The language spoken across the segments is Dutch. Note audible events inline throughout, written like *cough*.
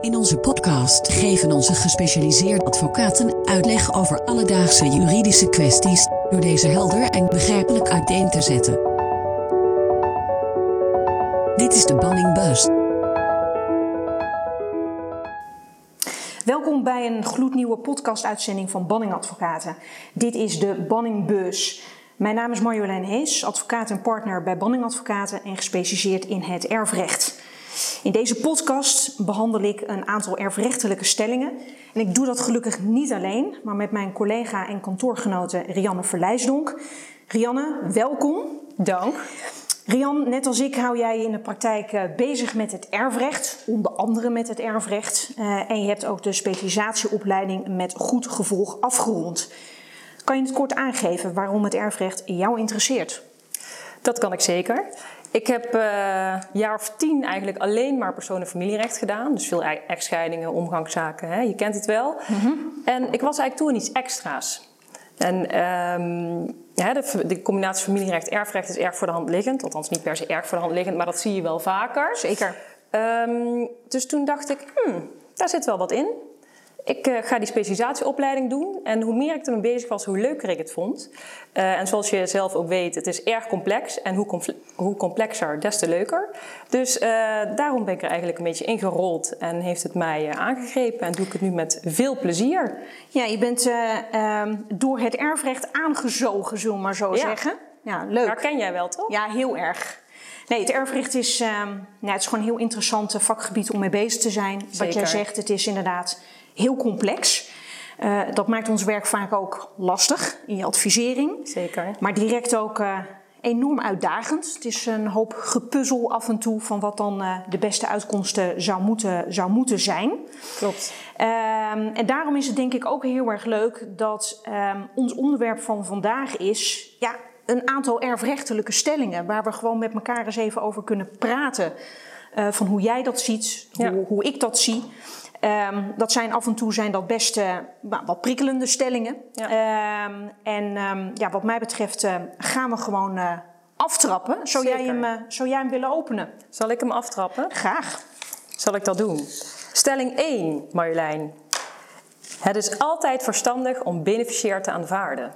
In onze podcast geven onze gespecialiseerde advocaten uitleg over alledaagse juridische kwesties door deze helder en begrijpelijk uiteen te zetten. Dit is de Banning Bus. Welkom bij een gloednieuwe podcast-uitzending van Banning Advocaten. Dit is de Banning Bus. Mijn naam is Marjolein Hees, advocaat en partner bij Banning Advocaten en gespecialiseerd in het erfrecht. In deze podcast behandel ik een aantal erfrechtelijke stellingen. En ik doe dat gelukkig niet alleen, maar met mijn collega en kantoorgenote Rianne Verlijsdonk. Rianne, welkom. Dank. Rian, net als ik hou jij je in de praktijk eh, bezig met het erfrecht, onder andere met het erfrecht. Uh, en je hebt ook de specialisatieopleiding met goed gevolg afgerond. Kan je het kort aangeven waarom het erfrecht jou interesseert? Dat kan ik zeker. Ik heb uh, een jaar of tien eigenlijk alleen maar persoon- en familierecht gedaan. Dus veel e- echtscheidingen, omgangszaken, hè? je kent het wel. Mm -hmm. En ik was eigenlijk toe in iets extra's. En um, ja, de, de, combinatie familierecht-erfrecht is erg voor de hand liggend. Althans, niet per se erg voor de hand liggend, maar dat zie je wel vaker. Zeker. Um, dus toen dacht ik, hmm, daar zit wel wat in. Ik uh, ga die specialisatieopleiding doen. En hoe meer ik ermee bezig was, hoe leuker ik het vond. Uh, en zoals je zelf ook weet, het is erg complex. En hoe, hoe complexer, des te leuker. Dus uh, daarom ben ik er eigenlijk een beetje ingerold. En heeft het mij aangegrepen. En doe ik het nu met veel plezier. Ja, je bent um, door het erfrecht aangezogen, zullen we maar zo ja. zeggen. Ja, leuk. Daar ken jij wel, toch? Ja, heel erg. Nee, het erfrecht is, um, ja, het is gewoon een heel interessant vakgebied om mee bezig te zijn. Zeker. Wat jij zegt, het is inderdaad heel complex. Uh, dat maakt ons werk vaak ook lastig in je advisering. Zeker. Maar direct ook uh, enorm uitdagend. Het is een hoop gepuzzel af en toe van wat dan uh, de beste uitkomsten zou moeten, zou moeten zijn. Klopt. Um, en daarom is het denk ik ook heel erg leuk dat um, ons onderwerp van vandaag is... Ja, een aantal erfrechtelijke stellingen waar we gewoon met elkaar eens even over kunnen praten. van hoe jij dat ziet, Ja. hoe, hoe ik dat zie. Um, dat zijn af en toe zijn dat best uh, wat prikkelende stellingen. Ja. Um, en um, ja, wat mij betreft uh, gaan we gewoon uh, aftrappen. Zou jij, hem, zou jij hem willen openen? Zal ik hem aftrappen? Graag. Zal ik dat doen? Stelling 1, Marjolein. Het is altijd verstandig om beneficiair te aanvaarden.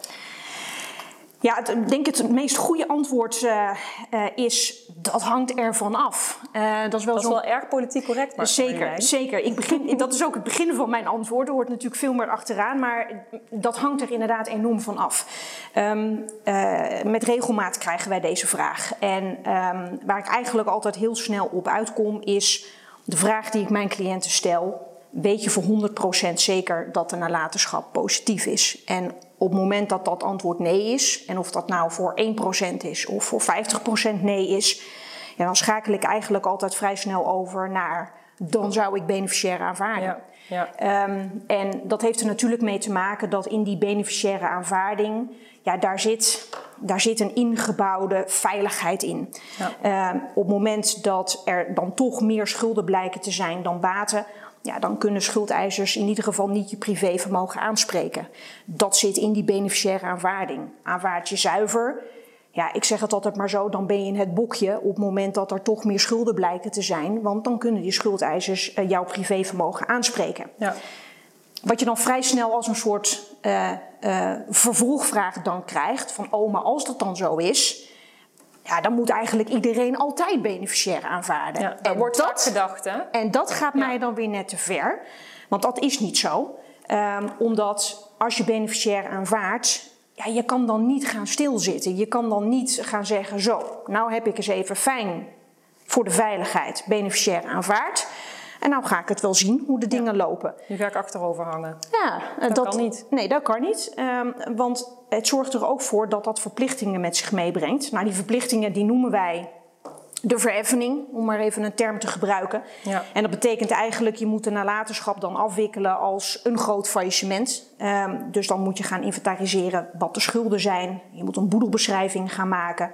Ja, het, ik denk het, het meest goede antwoord uh, uh, is dat hangt ervan af. Uh, dat is wel, dat is wel erg politiek correct. Maar zeker, zeker. Ik begin, *laughs* dat is ook het begin van mijn antwoord. Er hoort natuurlijk veel meer achteraan, maar dat hangt er inderdaad enorm van af. Um, met regelmaat krijgen wij deze vraag. En um, waar ik eigenlijk altijd heel snel op uitkom is de vraag die ik mijn cliënten stel. Weet je voor 100% zeker dat de nalatenschap positief is? En op het moment dat dat antwoord nee is, en of dat nou voor 1% is of voor 50% nee is, ja, dan schakel ik eigenlijk altijd vrij snel over naar dan zou ik beneficiair aanvaarden. Ja, ja. Um, en dat heeft er natuurlijk mee te maken dat in die beneficiaire aanvaarding, ja, daar zit, daar zit een ingebouwde veiligheid in. Ja. Um, op het moment dat er dan toch meer schulden blijken te zijn dan baten, ja, dan kunnen schuldeisers in ieder geval niet je privévermogen aanspreken. Dat zit in die beneficiaire aanvaarding. Aanvaard je zuiver, ja, ik zeg het altijd maar zo, dan ben je in het bokje op het moment dat er toch meer schulden blijken te zijn, want dan kunnen die schuldeisers uh, jouw privévermogen aanspreken. Ja. Wat je dan vrij snel als een soort uh, uh, vervolgvraag dan krijgt, van oh, maar als dat dan zo is, ja, dan moet eigenlijk iedereen altijd beneficiair aanvaarden. Ja, wordt dat gedacht, hè? En dat gaat mij dan weer net te ver. Want dat is niet zo. Um, omdat als je beneficiair aanvaardt, ja, je kan dan niet gaan stilzitten. Je kan dan niet gaan zeggen, zo, nou heb ik eens even fijn voor de veiligheid beneficiair aanvaard. En nou ga ik het wel zien hoe de dingen ja. lopen. Nu ga ik achterover hangen. Ja, dat, dat kan niet. Nee, dat kan niet. Um, want het zorgt er ook voor dat dat verplichtingen met zich meebrengt. Nou, die verplichtingen die noemen wij de vereffening, om maar even een term te gebruiken. Ja. En dat betekent eigenlijk, je moet de nalatenschap dan afwikkelen als een groot faillissement. Um, dus dan moet je gaan inventariseren wat de schulden zijn. Je moet een boedelbeschrijving gaan maken.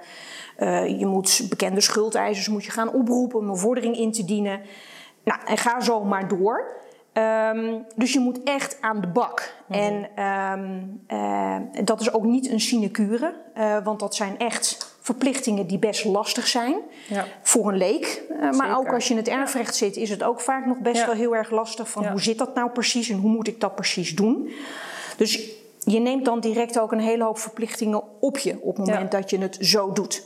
Uh, je moet bekende schuldeisers moet je gaan oproepen om een vordering in te dienen. Nou, en ga zo maar door. Um, dus je moet echt aan de bak. Mm -hmm. En um, uh, dat is ook niet een sinecure, uh, want dat zijn echt verplichtingen die best lastig zijn Ja. voor een leek. Eh, maar Zeker. ook als je in het erfrecht zit, is het ook vaak nog best Ja. wel heel erg lastig van Ja. hoe zit dat nou precies en hoe moet ik dat precies doen. Dus je neemt dan direct ook een hele hoop verplichtingen op je op het moment dat je het zo doet.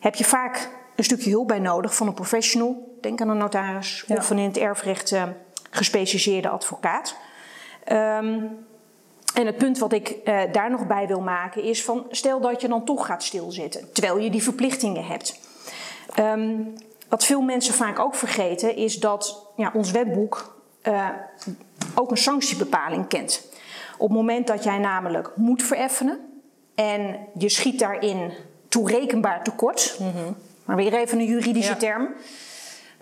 Heb je vaak een stukje hulp bij nodig van een professional, denk aan een notaris of een in het erfrecht eh, gespecialiseerde advocaat. Ehm, en het punt wat ik eh, daar nog bij wil maken is van stel dat je dan toch gaat stilzitten terwijl je die verplichtingen hebt. Ehm, wat veel mensen vaak ook vergeten is dat ja, ons wetboek eh, ook een sanctiebepaling kent. Op het moment dat jij namelijk moet vereffenen en je schiet daarin toerekenbaar tekort, maar weer even een juridische Ja. term.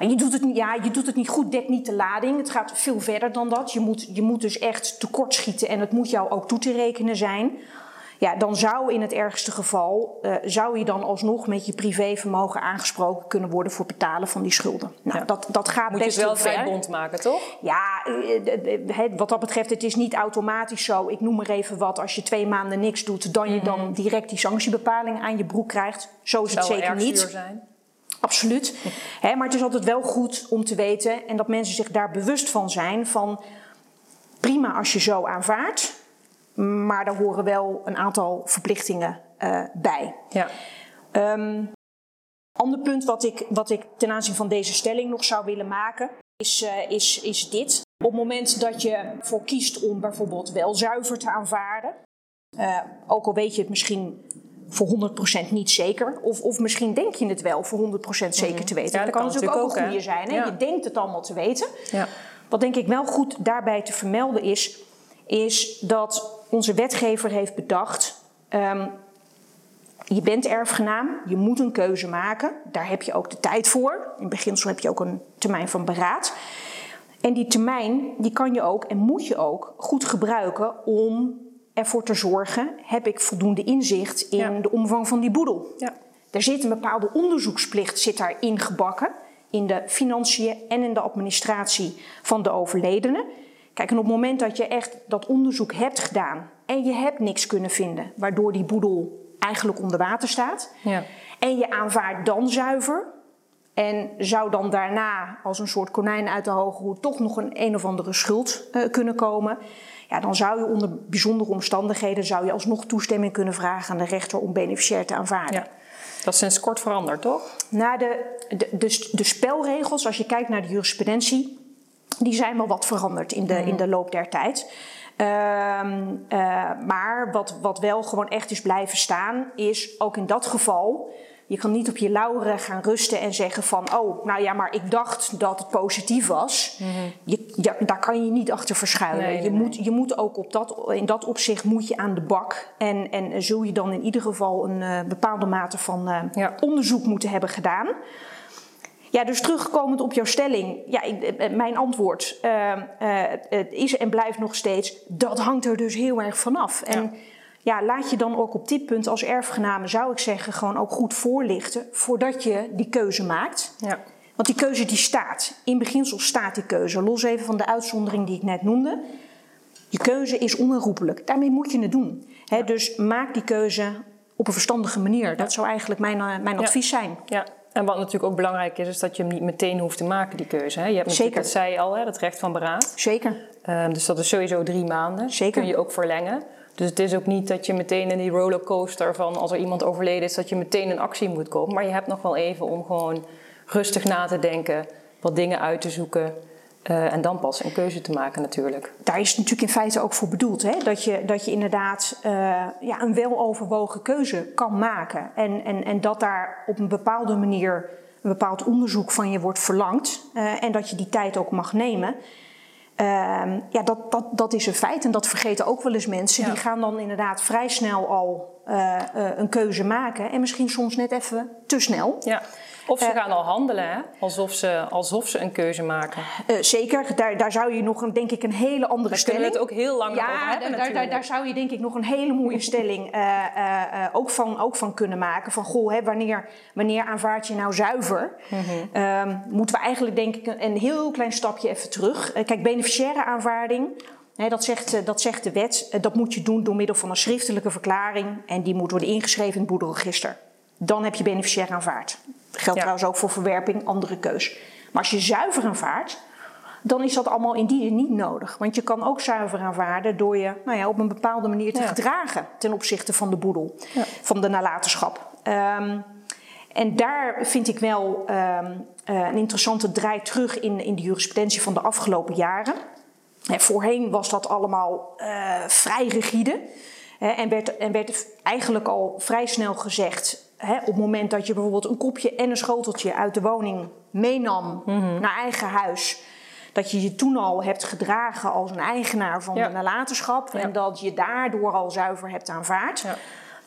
Maar je doet, het, niet- ja, je doet het niet goed, dek niet de lading. Het gaat veel verder dan dat. Je moet, je moet dus echt tekortschieten en het moet jou ook toe te rekenen zijn. Ja, dan zou in het ergste geval, eh, zou je dan alsnog met je privévermogen aangesproken kunnen worden voor betalen van die schulden. Nou, Ja. dat, dat gaat Moet je best het wel wel ver. vrij bond maken, toch? Ja, eh, eh, wat dat betreft, het is niet automatisch zo. Ik noem maar even wat. Als je twee maanden niks doet, dan je dan direct die sanctiebepaling aan je broek krijgt. Zo is het wel zeker niet. zijn. Absoluut. Hè, maar het is altijd wel goed om te weten en dat mensen zich daar bewust van zijn van prima als je zo aanvaardt, maar daar horen wel een aantal verplichtingen eh, bij. Ja. Een ander punt wat ik, wat ik ten aanzien van deze stelling nog zou willen maken, is, eh, is, is dit. Op het moment dat je voor kiest om bijvoorbeeld wel zuiver te aanvaarden, eh, ook al weet je het misschien voor 100% niet zeker, of, of misschien denk je het wel voor 100% zeker te weten. Ja, dat dat kan natuurlijk ook een goede zijn. Hè? Ja. Je denkt het allemaal te weten. Ja. Wat denk ik wel goed daarbij te vermelden is, is dat onze wetgever heeft bedacht. ehm, je bent erfgenaam, je moet een keuze maken. Daar heb je ook de tijd voor. In beginsel heb je ook een termijn van beraad. En die termijn die kan je ook en moet je ook goed gebruiken om ervoor te zorgen: heb ik voldoende inzicht in Ja. de omvang van die boedel? Ja. Er zit een bepaalde onderzoeksplicht zit daarin gebakken. In de financiën en in de administratie van de overledene. Kijk, en op het moment dat je echt dat onderzoek hebt gedaan en je hebt niks kunnen vinden, waardoor die boedel eigenlijk onder water staat, Ja. en je aanvaardt dan zuiver, en zou dan daarna als een soort konijn uit de hoge hoed toch nog een een of andere schuld eh, kunnen komen, ja, dan zou je onder bijzondere omstandigheden zou je alsnog toestemming kunnen vragen aan de rechter om beneficiair te aanvaarden. ja. Dat is sinds kort veranderd, toch? Na de, de, de, de spelregels, als je kijkt naar de jurisprudentie, die zijn wel wat veranderd in de, in de loop der tijd. Ehm, eh, maar wat, wat wel gewoon echt is blijven staan, is ook in dat geval. Je kan niet op je lauweren gaan rusten en zeggen van, oh, nou ja, maar ik dacht dat het positief was. je, ja, daar kan je niet achter verschuilen. Nee, je, nee. Moet, je moet ook op dat, in dat opzicht moet je aan de bak. En, en zul je dan in ieder geval een eh, bepaalde mate van eh, Ja. onderzoek moeten hebben gedaan. Ja, dus terugkomend op jouw stelling. Ja, ik, eh, mijn antwoord het is en blijft nog steeds... dat hangt er dus heel erg vanaf. En ja, laat je dan ook op dit punt als erfgename, zou ik zeggen... gewoon ook goed voorlichten voordat je die keuze maakt. Ja. Want die keuze die staat. In beginsel staat die keuze. Los even van de uitzondering die ik net noemde. Je keuze is onherroepelijk. Daarmee moet je het doen. Hè, Dus maak die keuze op een verstandige manier. Dat zou eigenlijk mijn, eh, mijn Ja. advies zijn. Ja, en wat natuurlijk ook belangrijk is, is dat je hem niet meteen hoeft te maken, die keuze. Hè? Je hebt natuurlijk, Zeker. dat zei je al, hè, dat recht van beraad. Zeker. Ehm, dus dat is sowieso drie maanden. Zeker. Kun je ook verlengen. Dus het is ook niet dat je meteen in die rollercoaster van als er iemand overleden is, dat je meteen in actie moet komen. Maar je hebt nog wel even om gewoon rustig na te denken, wat dingen uit te zoeken. eh, en dan pas een keuze te maken natuurlijk. daar is het natuurlijk in feite ook voor bedoeld. Hè? Dat, je, dat je inderdaad eh, ja, een weloverwogen keuze kan maken. En, en, en dat daar op een bepaalde manier een bepaald onderzoek van je wordt verlangd. eh, en dat je die tijd ook mag nemen. Ehm, ja, dat, dat, dat is een feit. En dat vergeten ook wel eens mensen. Ja. Die gaan dan inderdaad vrij snel al eh, eh, een keuze maken. En misschien soms net even te snel. Ja. Of ze Eh, gaan al handelen, hè? Alsof, ze, alsof ze een keuze maken. Eh, zeker, daar, daar zou je nog een, denk ik een hele andere Daar stelling... kunnen we het ook heel lang over Ja, hebben daar, daar, natuurlijk. daar zou je denk ik nog een hele mooie stelling eh, ook, van, ook van kunnen maken. Van goh, hè, wanneer, wanneer aanvaard je nou zuiver? Mhm. Ehm, moeten we eigenlijk denk ik een, een heel klein stapje even terug. Kijk, beneficiaire aanvaarding, dat, zegt, dat zegt de wet. Dat moet je doen door middel van een schriftelijke verklaring. En die moet worden ingeschreven in het boedelregister. dan heb je beneficiair aanvaard. Geldt Ja. trouwens ook voor verwerping, andere keus. Maar als je zuiver aanvaardt, dan is dat allemaal in die zin niet nodig. Want je kan ook zuiver aanvaarden door je nou ja, op een bepaalde manier te Ja. gedragen ten opzichte van de boedel, Ja. van de nalatenschap. Ehm, en daar vind ik wel ehm, eh, een interessante draai terug in, in de jurisprudentie van de afgelopen jaren. Voorheen was dat allemaal eh, vrij rigide. Hè, en, werd, en werd eigenlijk al vrij snel gezegd. Hè, op het moment dat je bijvoorbeeld een kopje en een schoteltje uit de woning meenam naar eigen huis. Dat je je toen al hebt gedragen als een eigenaar van Ja. de nalatenschap. Ja. En dat je daardoor al zuiver hebt aanvaard. Ja.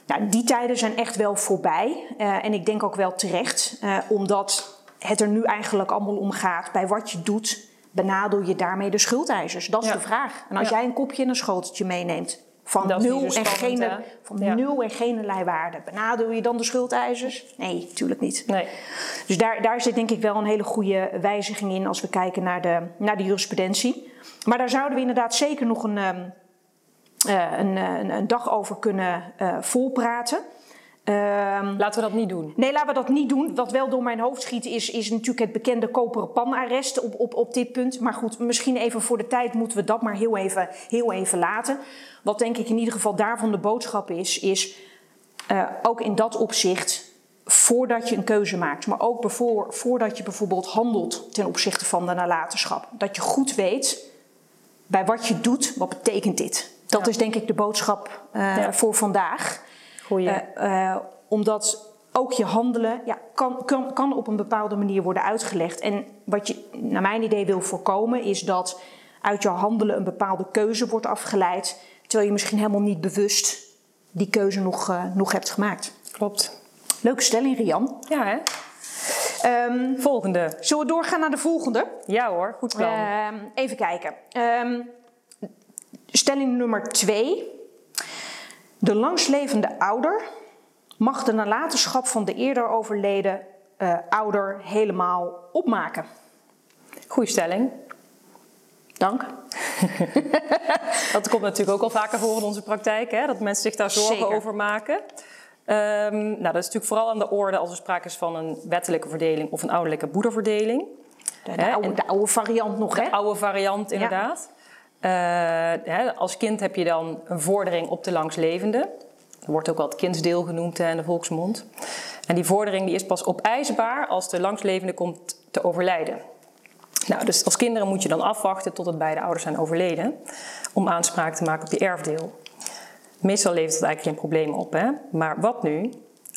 Nou, die tijden zijn echt wel voorbij. Eh, en ik denk ook wel terecht. eh, omdat het er nu eigenlijk allemaal om gaat. Bij wat je doet, benadel je daarmee de schuldeisers? Dat is Ja. de vraag. En als Ja. jij een kopje en een schoteltje meeneemt... van, Dat nul en, gene, hè? van Ja. nul en geen waarde... benadel je dan de schuldeisers? Nee, natuurlijk niet. Nee. Dus daar, daar zit denk ik wel een hele goede wijziging in... als we kijken naar de, naar de jurisprudentie. Maar daar zouden we inderdaad zeker nog een... ehm, eh, een, eh, een, een dag over kunnen eh, volpraten. Ehm, Laten we dat niet doen. nee, laten we dat niet doen. Wat wel door mijn hoofd schiet is, is natuurlijk het bekende koperen panarrest op, op, op dit punt. Maar goed, misschien even voor de tijd moeten we dat maar heel even, heel even laten. Wat denk ik in ieder geval daarvan de boodschap is, is eh, ook in dat opzicht, voordat je een keuze maakt, maar ook bevoor, voordat je bijvoorbeeld handelt ten opzichte van de nalatenschap, dat je goed weet bij wat je doet, wat betekent dit? Dat Ja. is denk ik de boodschap eh, Ja. voor vandaag. Goeie. Eh, eh, omdat ook je handelen ja, kan, kan, kan op een bepaalde manier worden uitgelegd. En wat je naar mijn idee wil voorkomen, is dat uit jouw handelen een bepaalde keuze wordt afgeleid. Terwijl je misschien helemaal niet bewust die keuze nog, eh, nog hebt gemaakt. Klopt. Leuke stelling, Rian. Ja, hè? Ehm, Volgende. zullen we doorgaan naar de volgende? Ja hoor, goed plan. Ehm, even kijken. Ehm, stelling nummer twee. De langslevende ouder mag de nalatenschap van de eerder overleden eh, ouder helemaal opmaken. Goeie stelling. Dank. *laughs* Dat komt natuurlijk ook al vaker voor in onze praktijk, hè? dat mensen zich daar zorgen Zeker. over maken. Ehm, nou, dat is natuurlijk vooral aan de orde als er sprake is van een wettelijke verdeling of een ouderlijke moederverdeling. De, de oude, en- de oude variant nog, hè? De oude variant, inderdaad. Eh, hè, als kind heb je dan een vordering op de langslevende. Dat wordt ook wel het kindsdeel genoemd hè, in de volksmond. En die vordering die is pas opeisbaar als de langslevende komt te overlijden. Nou, dus als kinderen moet je dan afwachten tot het beide ouders zijn overleden om aanspraak te maken op je erfdeel. Meestal levert dat eigenlijk geen probleem op, hè? maar wat nu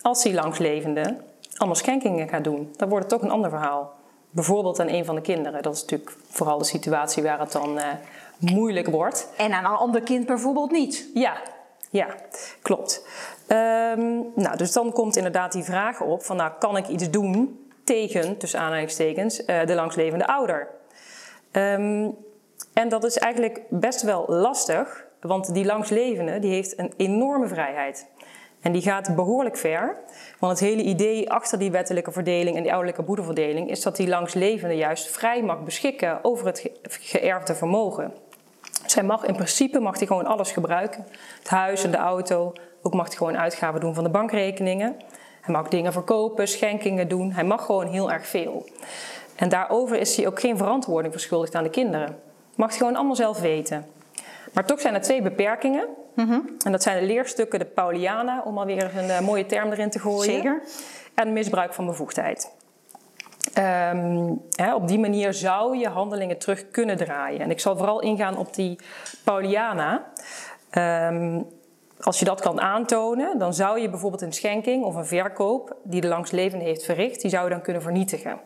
als die langslevende allemaal schenkingen gaat doen? Dan wordt het toch een ander verhaal. Bijvoorbeeld aan een van de kinderen. Dat is natuurlijk vooral de situatie waar het dan eh, moeilijk wordt. En aan een ander kind bijvoorbeeld niet. Ja, ja, klopt. Ehm, nou, dus dan komt inderdaad die vraag op van, nou, kan ik iets doen tegen, tussen aanhalingstekens, eh, de langslevende ouder? Ehm, en dat is eigenlijk best wel lastig, want die langslevende die heeft een enorme vrijheid. En die gaat behoorlijk ver. Want het hele idee achter die wettelijke verdeling en die ouderlijke boedelverdeling is dat die langslevende juist vrij mag beschikken over het ge- geërfde vermogen. Zij mag in principe mag hij gewoon alles gebruiken. Het huis en de auto. Ook mag hij gewoon uitgaven doen van de bankrekeningen. Hij mag dingen verkopen, schenkingen doen. Hij mag gewoon heel erg veel. En daarover is hij ook geen verantwoording verschuldigd aan de kinderen. Mag hij gewoon allemaal zelf weten. Maar toch zijn er twee beperkingen. En dat zijn de leerstukken de Pauliana, om alweer een eh, mooie term erin te gooien. Zeker. En misbruik van bevoegdheid. Ehm, hè, op die manier zou je handelingen terug kunnen draaien. En ik zal vooral ingaan op die Pauliana. Ehm, als je dat kan aantonen, dan zou je bijvoorbeeld een schenking of een verkoop die de langslevende heeft verricht, die zou je dan kunnen vernietigen.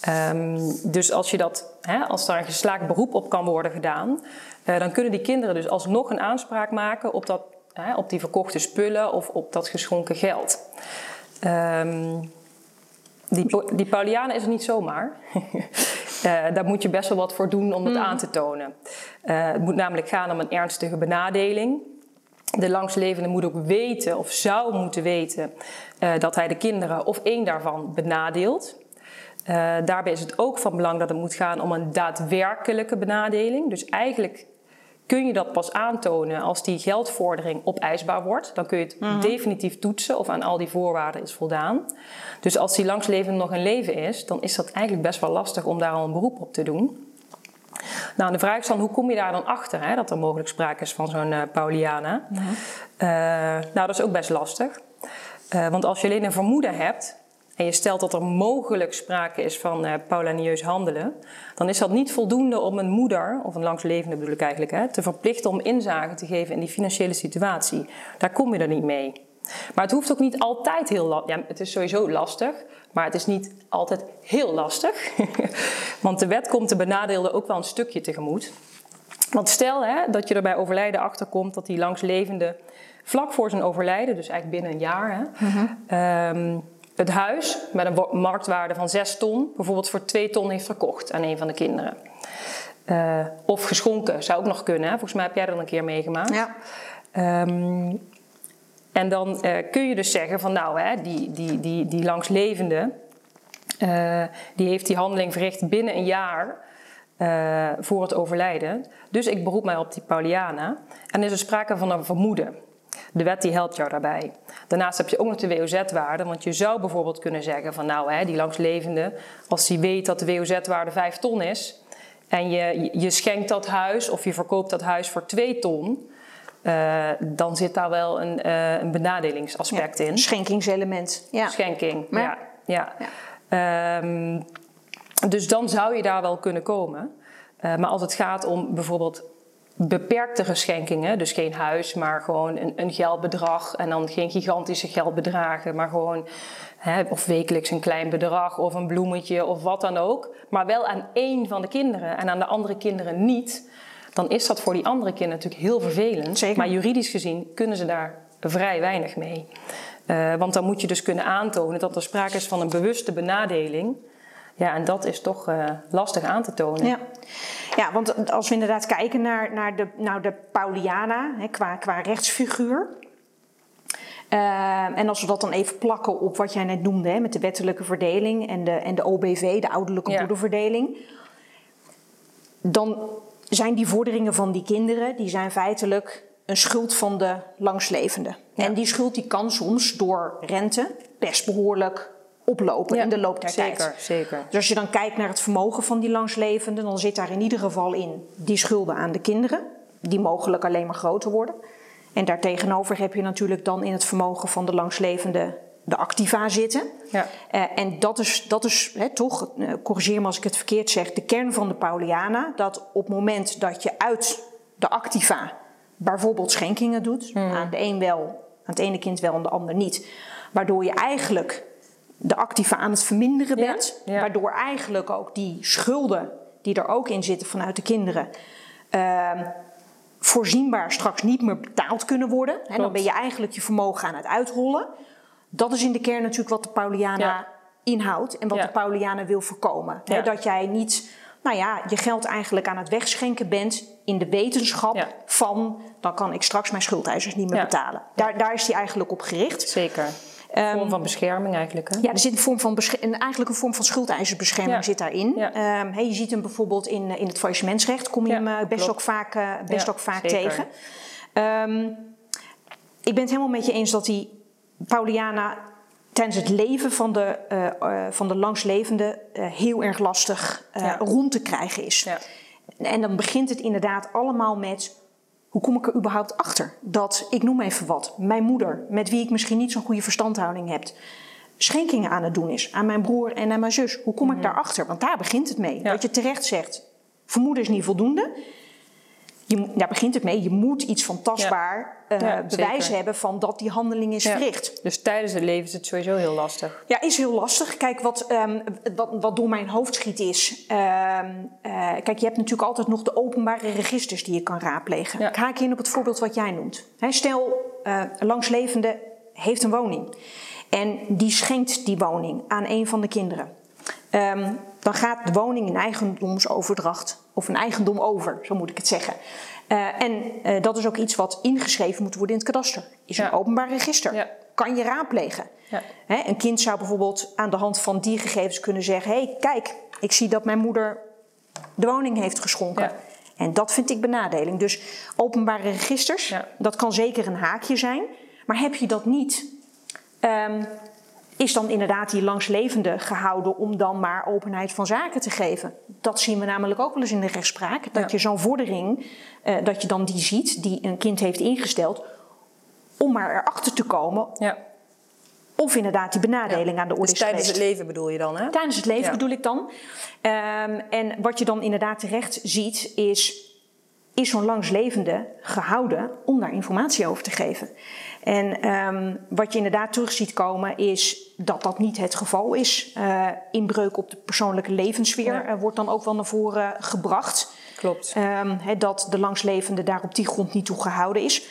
Ehm, dus als, je dat, hè, als daar een geslaagd beroep op kan worden gedaan, eh, dan kunnen die kinderen dus alsnog een aanspraak maken op, dat, hè, op die verkochte spullen of op dat geschonken geld. Ehm, die, die Pauliana is er niet zomaar. *laughs* Eh, daar moet je best wel wat voor doen om dat aan te tonen. Eh, het moet namelijk gaan om een ernstige benadeling. De langslevende moet ook weten of zou moeten weten eh, dat hij de kinderen of één daarvan benadeelt. Daarbij is het ook van belang dat het moet gaan om een daadwerkelijke benadeling. Dus eigenlijk kun je dat pas aantonen als die geldvordering opeisbaar wordt. Dan kun je het Mhm. definitief toetsen of aan al die voorwaarden is voldaan. Dus als die langslevende nog in leven is, dan is dat eigenlijk best wel lastig om daar al een beroep op te doen. Nou, de vraag is dan, hoe kom je daar dan achter hè, dat er mogelijk sprake is van zo'n eh, Pauliana? Eh, nou, dat is ook best lastig. Eh, want als je alleen een vermoeden hebt en je stelt dat er mogelijk sprake is van uh, paulanieus handelen, dan is dat niet voldoende om een moeder, of een langslevende bedoel ik eigenlijk, hè, te verplichten om inzage te geven in die financiële situatie. Daar kom je er niet mee. Maar het hoeft ook niet altijd heel lastig. Ja, het is sowieso lastig, maar het is niet altijd heel lastig. *laughs* Want de wet komt de benadeelde ook wel een stukje tegemoet. Want stel hè, dat je er bij overlijden achter komt dat die langslevende vlak voor zijn overlijden, dus eigenlijk binnen een jaar, hè, ehm, het huis met een marktwaarde van 6 ton bijvoorbeeld voor 2 ton heeft verkocht aan een van de kinderen. Uh, of geschonken, zou ook nog kunnen. Hè? Volgens mij heb jij dat een keer meegemaakt. Ja. Ehm, en dan uh, kun je dus zeggen van nou, hè, die, die, die, die langslevende, uh, die heeft die handeling verricht binnen een jaar voor het overlijden. Dus ik beroep mij op die Pauliana. En is er sprake van een vermoeden. De wet die helpt jou daarbij. Daarnaast heb je ook nog de WOZ-waarde, want je zou bijvoorbeeld kunnen zeggen van nou, hè, die langslevende, als die weet dat de WOZ-waarde 5 ton is en je, je schenkt dat huis of je verkoopt dat huis voor 2 ton, uh, dan zit daar wel een, uh, een benadelingsaspect ja, in. Schenkingselement. Ja. Schenking, Maar- ja. ja. Ehm, dus dan zou je daar wel kunnen komen. Uh, maar als het gaat om bijvoorbeeld beperkte geschenkingen, dus geen huis, maar gewoon een, een geldbedrag en dan geen gigantische geldbedragen, maar gewoon hè, of wekelijks een klein bedrag of een bloemetje of wat dan ook, maar wel aan één van de kinderen en aan de andere kinderen niet, dan is dat voor die andere kinderen natuurlijk heel vervelend. Zeker. Maar juridisch gezien kunnen ze daar vrij weinig mee. Uh, want dan moet je dus kunnen aantonen dat er sprake is van een bewuste benadeling. Ja, en dat is toch uh, lastig aan te tonen. Ja. ja, want als we inderdaad kijken naar, naar, de, nou de Pauliana hè, qua, qua rechtsfiguur. Uh, en als we dat dan even plakken op wat jij net noemde, hè, met de wettelijke verdeling en de, en de OBV, de ouderlijke Ja. moederverdeling. Dan zijn die vorderingen van die kinderen, die zijn feitelijk een schuld van de langslevende. Ja. En die schuld die kan soms door rente best behoorlijk oplopen Ja, in de loop der zeker, tijd. zeker. Dus als je dan kijkt naar het vermogen van die langslevenden, dan zit daar in ieder geval in die schulden aan de kinderen, die mogelijk alleen maar groter worden. En daartegenover heb je natuurlijk dan in het vermogen van de langslevende de activa zitten. Ja. Eh, en dat is, dat is hè, toch, eh, corrigeer me als ik het verkeerd zeg, de kern van de Pauliana. Dat op het moment dat je uit de activa bijvoorbeeld schenkingen doet, aan de een wel, aan het ene kind wel, aan de ander niet. Waardoor je eigenlijk de activa aan het verminderen bent. ja. Waardoor eigenlijk ook die schulden die er ook in zitten vanuit de kinderen. ehm, voorzienbaar straks niet meer betaald kunnen worden. En dan ben je eigenlijk je vermogen aan het uitrollen. Dat is in de kern natuurlijk wat de Pauliana Ja. inhoudt en wat Ja. de Pauliana wil voorkomen. Dat jij niet, nou ja, je geld eigenlijk aan het wegschenken bent in de wetenschap van, dan kan ik straks mijn schuldeisers niet meer betalen. Daar, daar is hij eigenlijk op gericht. Zeker. Een vorm van bescherming eigenlijk. Hè? Ehm, Ja, er zit een vorm van besche- en eigenlijk een vorm van schuldeisersbescherming Ja. zit daarin. Ja. Ehm, hè, je ziet hem bijvoorbeeld in, in het faillissementsrecht, kom je Ja, hem eh, best, klopt. ook vaak, eh, best ook vaak zeker. tegen. Ehm, ik ben het helemaal met je eens dat die Pauliana tijdens het leven van de, eh, eh, van de langslevende eh, heel erg lastig eh, rond te krijgen is. Ja. En dan begint het inderdaad allemaal met. Hoe kom ik er überhaupt achter dat, ik noem even wat, mijn moeder, met wie ik misschien niet zo'n goede verstandhouding heb, schenkingen aan het doen is aan mijn broer en aan mijn zus? Hoe kom ik daarachter? Want daar begint het mee. Mhm. Ja. Wat je terecht zegt, vermoeden is niet voldoende. Je, daar begint het mee. Je moet iets van tastbaar eh, Ja, bewijs zeker. hebben van dat die handeling is Ja. verricht. Dus tijdens het leven is het sowieso heel lastig. Ja, is heel lastig. Kijk, wat, ehm, wat, wat door mijn hoofd schiet is. ehm, eh, kijk, je hebt natuurlijk altijd nog de openbare registers die je kan raadplegen. Ik haak in op het voorbeeld wat jij noemt. Stel, eh, een langslevende heeft een woning. En die schenkt die woning aan een van de kinderen. Ehm, dan gaat de woning in eigendomsoverdracht, of een eigendom over, zo moet ik het zeggen. Eh, en eh, dat is ook iets wat ingeschreven moet worden in het kadaster. Is een Ja. openbaar register. Ja. Kan je raadplegen. Ja. Hè, een kind zou bijvoorbeeld aan de hand van die gegevens kunnen zeggen: hé, hey, kijk, ik zie dat mijn moeder de woning heeft geschonken. En dat vind ik benadeling. Dus openbare registers, dat kan zeker een haakje zijn. Maar heb je dat niet, ehm, is dan inderdaad die langslevende gehouden om dan maar openheid van zaken te geven? Dat zien we namelijk ook wel eens in de rechtspraak. Dat Ja. je zo'n vordering, eh, dat je dan die ziet, die een kind heeft ingesteld, om maar erachter te komen Ja. of inderdaad die benadeling aan de orde Dus is tijdens het leven bedoel je dan, hè? Tijdens het leven bedoel ik dan. Ehm, en wat je dan inderdaad terecht ziet, is, is zo'n langslevende gehouden om daar informatie over te geven. En ehm, wat je inderdaad terug ziet komen, is dat dat niet het geval is. Eh, inbreuk op de persoonlijke levenssfeer Ja. eh, wordt dan ook wel naar voren gebracht. Klopt. Ehm, dat de langslevende daar op die grond niet toe gehouden is.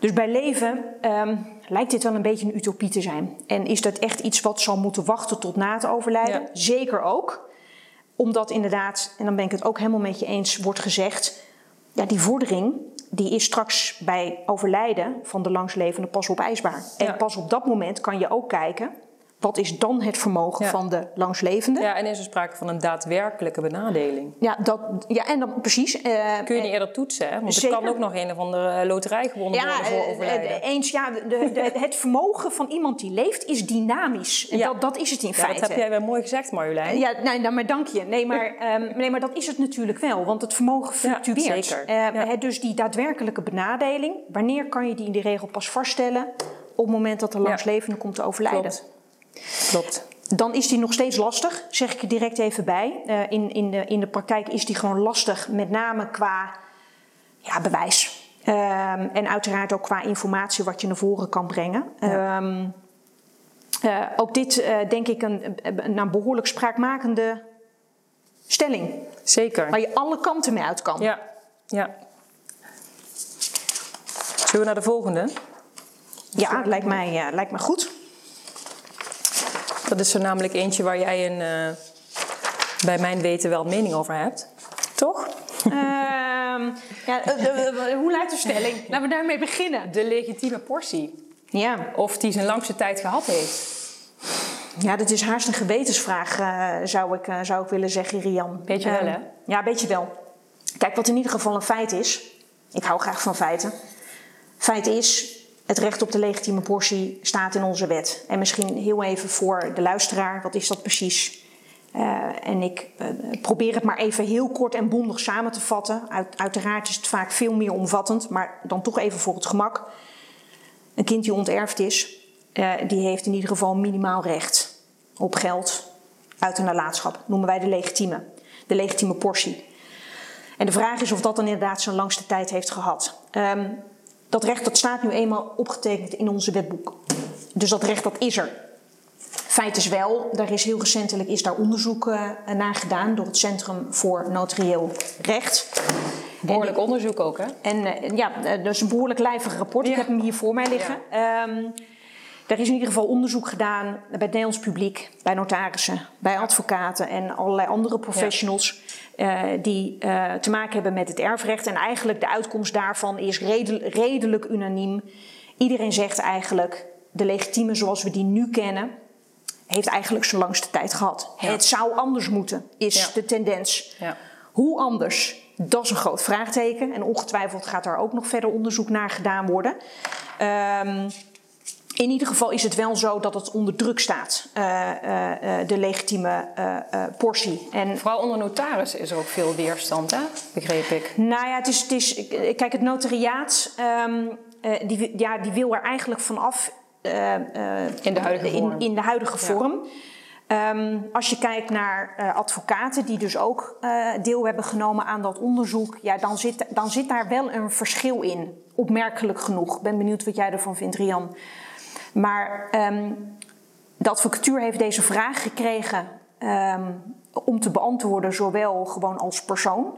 Dus bij leven ehm, lijkt dit wel een beetje een utopie te zijn. En is dat echt iets wat zal moeten wachten tot na het overlijden? Ja. Zeker ook. Omdat inderdaad, en dan ben ik het ook helemaal met je eens, wordt gezegd... ja, die vordering die is straks bij overlijden van de langslevende pas opeisbaar. En Ja. pas op dat moment kan je ook kijken... wat is dan het vermogen Ja. van de langslevende? Ja, en is er sprake van een daadwerkelijke benadeling. Ja, dat, ja en dan precies... eh, Kun je niet eerder toetsen, hè? Want er Zeker. kan ook nog een of andere loterij gewonnen worden voor eh, overlijden. eh, eens, ja, de, de- het vermogen van iemand die leeft is dynamisch. En Ja. dat, dat is het in feite. dat heb jij wel mooi gezegd, Marjolein. Ja, nee, nou, maar dank je. Nee maar, *laughs* ehm, nee, maar dat is het natuurlijk wel, want het vermogen fluctueert. zeker. Eh, dus die daadwerkelijke benadeling, wanneer kan je die in de regel pas vaststellen? Op het moment dat de langslevende komt te overlijden. Klopt. Klopt. Dan is die nog steeds lastig, zeg ik er direct even bij. Eh, in, in, de, in de praktijk is die gewoon lastig, met name qua ja, bewijs. Ehm, en uiteraard ook qua informatie wat je naar voren kan brengen. Ehm, eh, ook dit eh, denk ik een, een, een behoorlijk spraakmakende stelling. Zeker. Waar je alle kanten mee uit kan. Ja, ja. Zullen we naar de volgende? Ja, lijkt mij, eh, lijkt mij goed. Dat is er namelijk eentje waar jij een, eh, bij mijn weten wel mening over hebt. Toch? Ehm, ja, eh, de- de- hoe luidt de stelling? *laughs* Laten we daarmee beginnen. De legitieme portie. Ja. Of die zijn langste tijd gehad heeft. Ja, dat is haast een gewetensvraag, eh, zou, ik, eh, zou ik willen zeggen, Rian. Beetje wel, Ehm, hè? Ja, beetje wel. Kijk, wat in ieder geval een feit is... Ik hou graag van feiten. Feit is, het recht op de legitieme portie staat in onze wet. En misschien heel even voor de luisteraar, wat is dat precies? Eh, en ik eh, probeer het maar even heel kort en bondig samen te vatten. Uit, uiteraard is het vaak veel meer omvattend, maar dan toch even voor het gemak. Een kind die onterfd is, eh, die heeft in ieder geval minimaal recht op geld uit een nalatenschap. Noemen wij de legitieme, de legitieme portie. En de vraag is of dat dan inderdaad zijn langste tijd heeft gehad. Ehm, dat recht dat staat nu eenmaal opgetekend in onze wetboek. Dus dat recht dat is er. Feit is wel, daar is heel recentelijk is daar onderzoek eh, naar gedaan door het Centrum voor Notarieel Recht. Behoorlijk onderzoek ook, hè? En eh, ja, eh, dat is een behoorlijk lijvig rapport. Ik Ja. heb hem hier voor mij liggen. Ehm, er is in ieder geval onderzoek gedaan bij het Nederlands publiek, bij notarissen, bij advocaten en allerlei andere professionals eh, die eh, te maken hebben met het erfrecht. En eigenlijk de uitkomst daarvan is redel- redelijk unaniem. Iedereen zegt eigenlijk, de legitieme zoals we die nu kennen, heeft eigenlijk zijn langste tijd gehad. Ja. Het zou anders moeten, is Ja. de tendens. Ja. Hoe anders? Dat is een groot vraagteken. En ongetwijfeld gaat daar ook nog verder onderzoek naar gedaan worden. Ehm, in ieder geval is het wel zo dat het onder druk staat, eh, eh, eh, de legitieme portie. En Vooral onder notarissen is er ook veel weerstand, hè? Begreep ik. nou ja, het is, het is, kijk, het notariaat, ehm, eh, die, ja, die wil er eigenlijk vanaf. In de huidige vorm. In, in de huidige vorm. Ehm, als je kijkt naar advocaten die dus ook deel hebben genomen aan dat onderzoek, ja, dan, zit, dan zit daar wel een verschil in. Opmerkelijk genoeg. Ik ben benieuwd wat jij ervan vindt, Rian. Maar ehm, de advocatuur heeft deze vraag gekregen ehm, om te beantwoorden, zowel gewoon als persoon,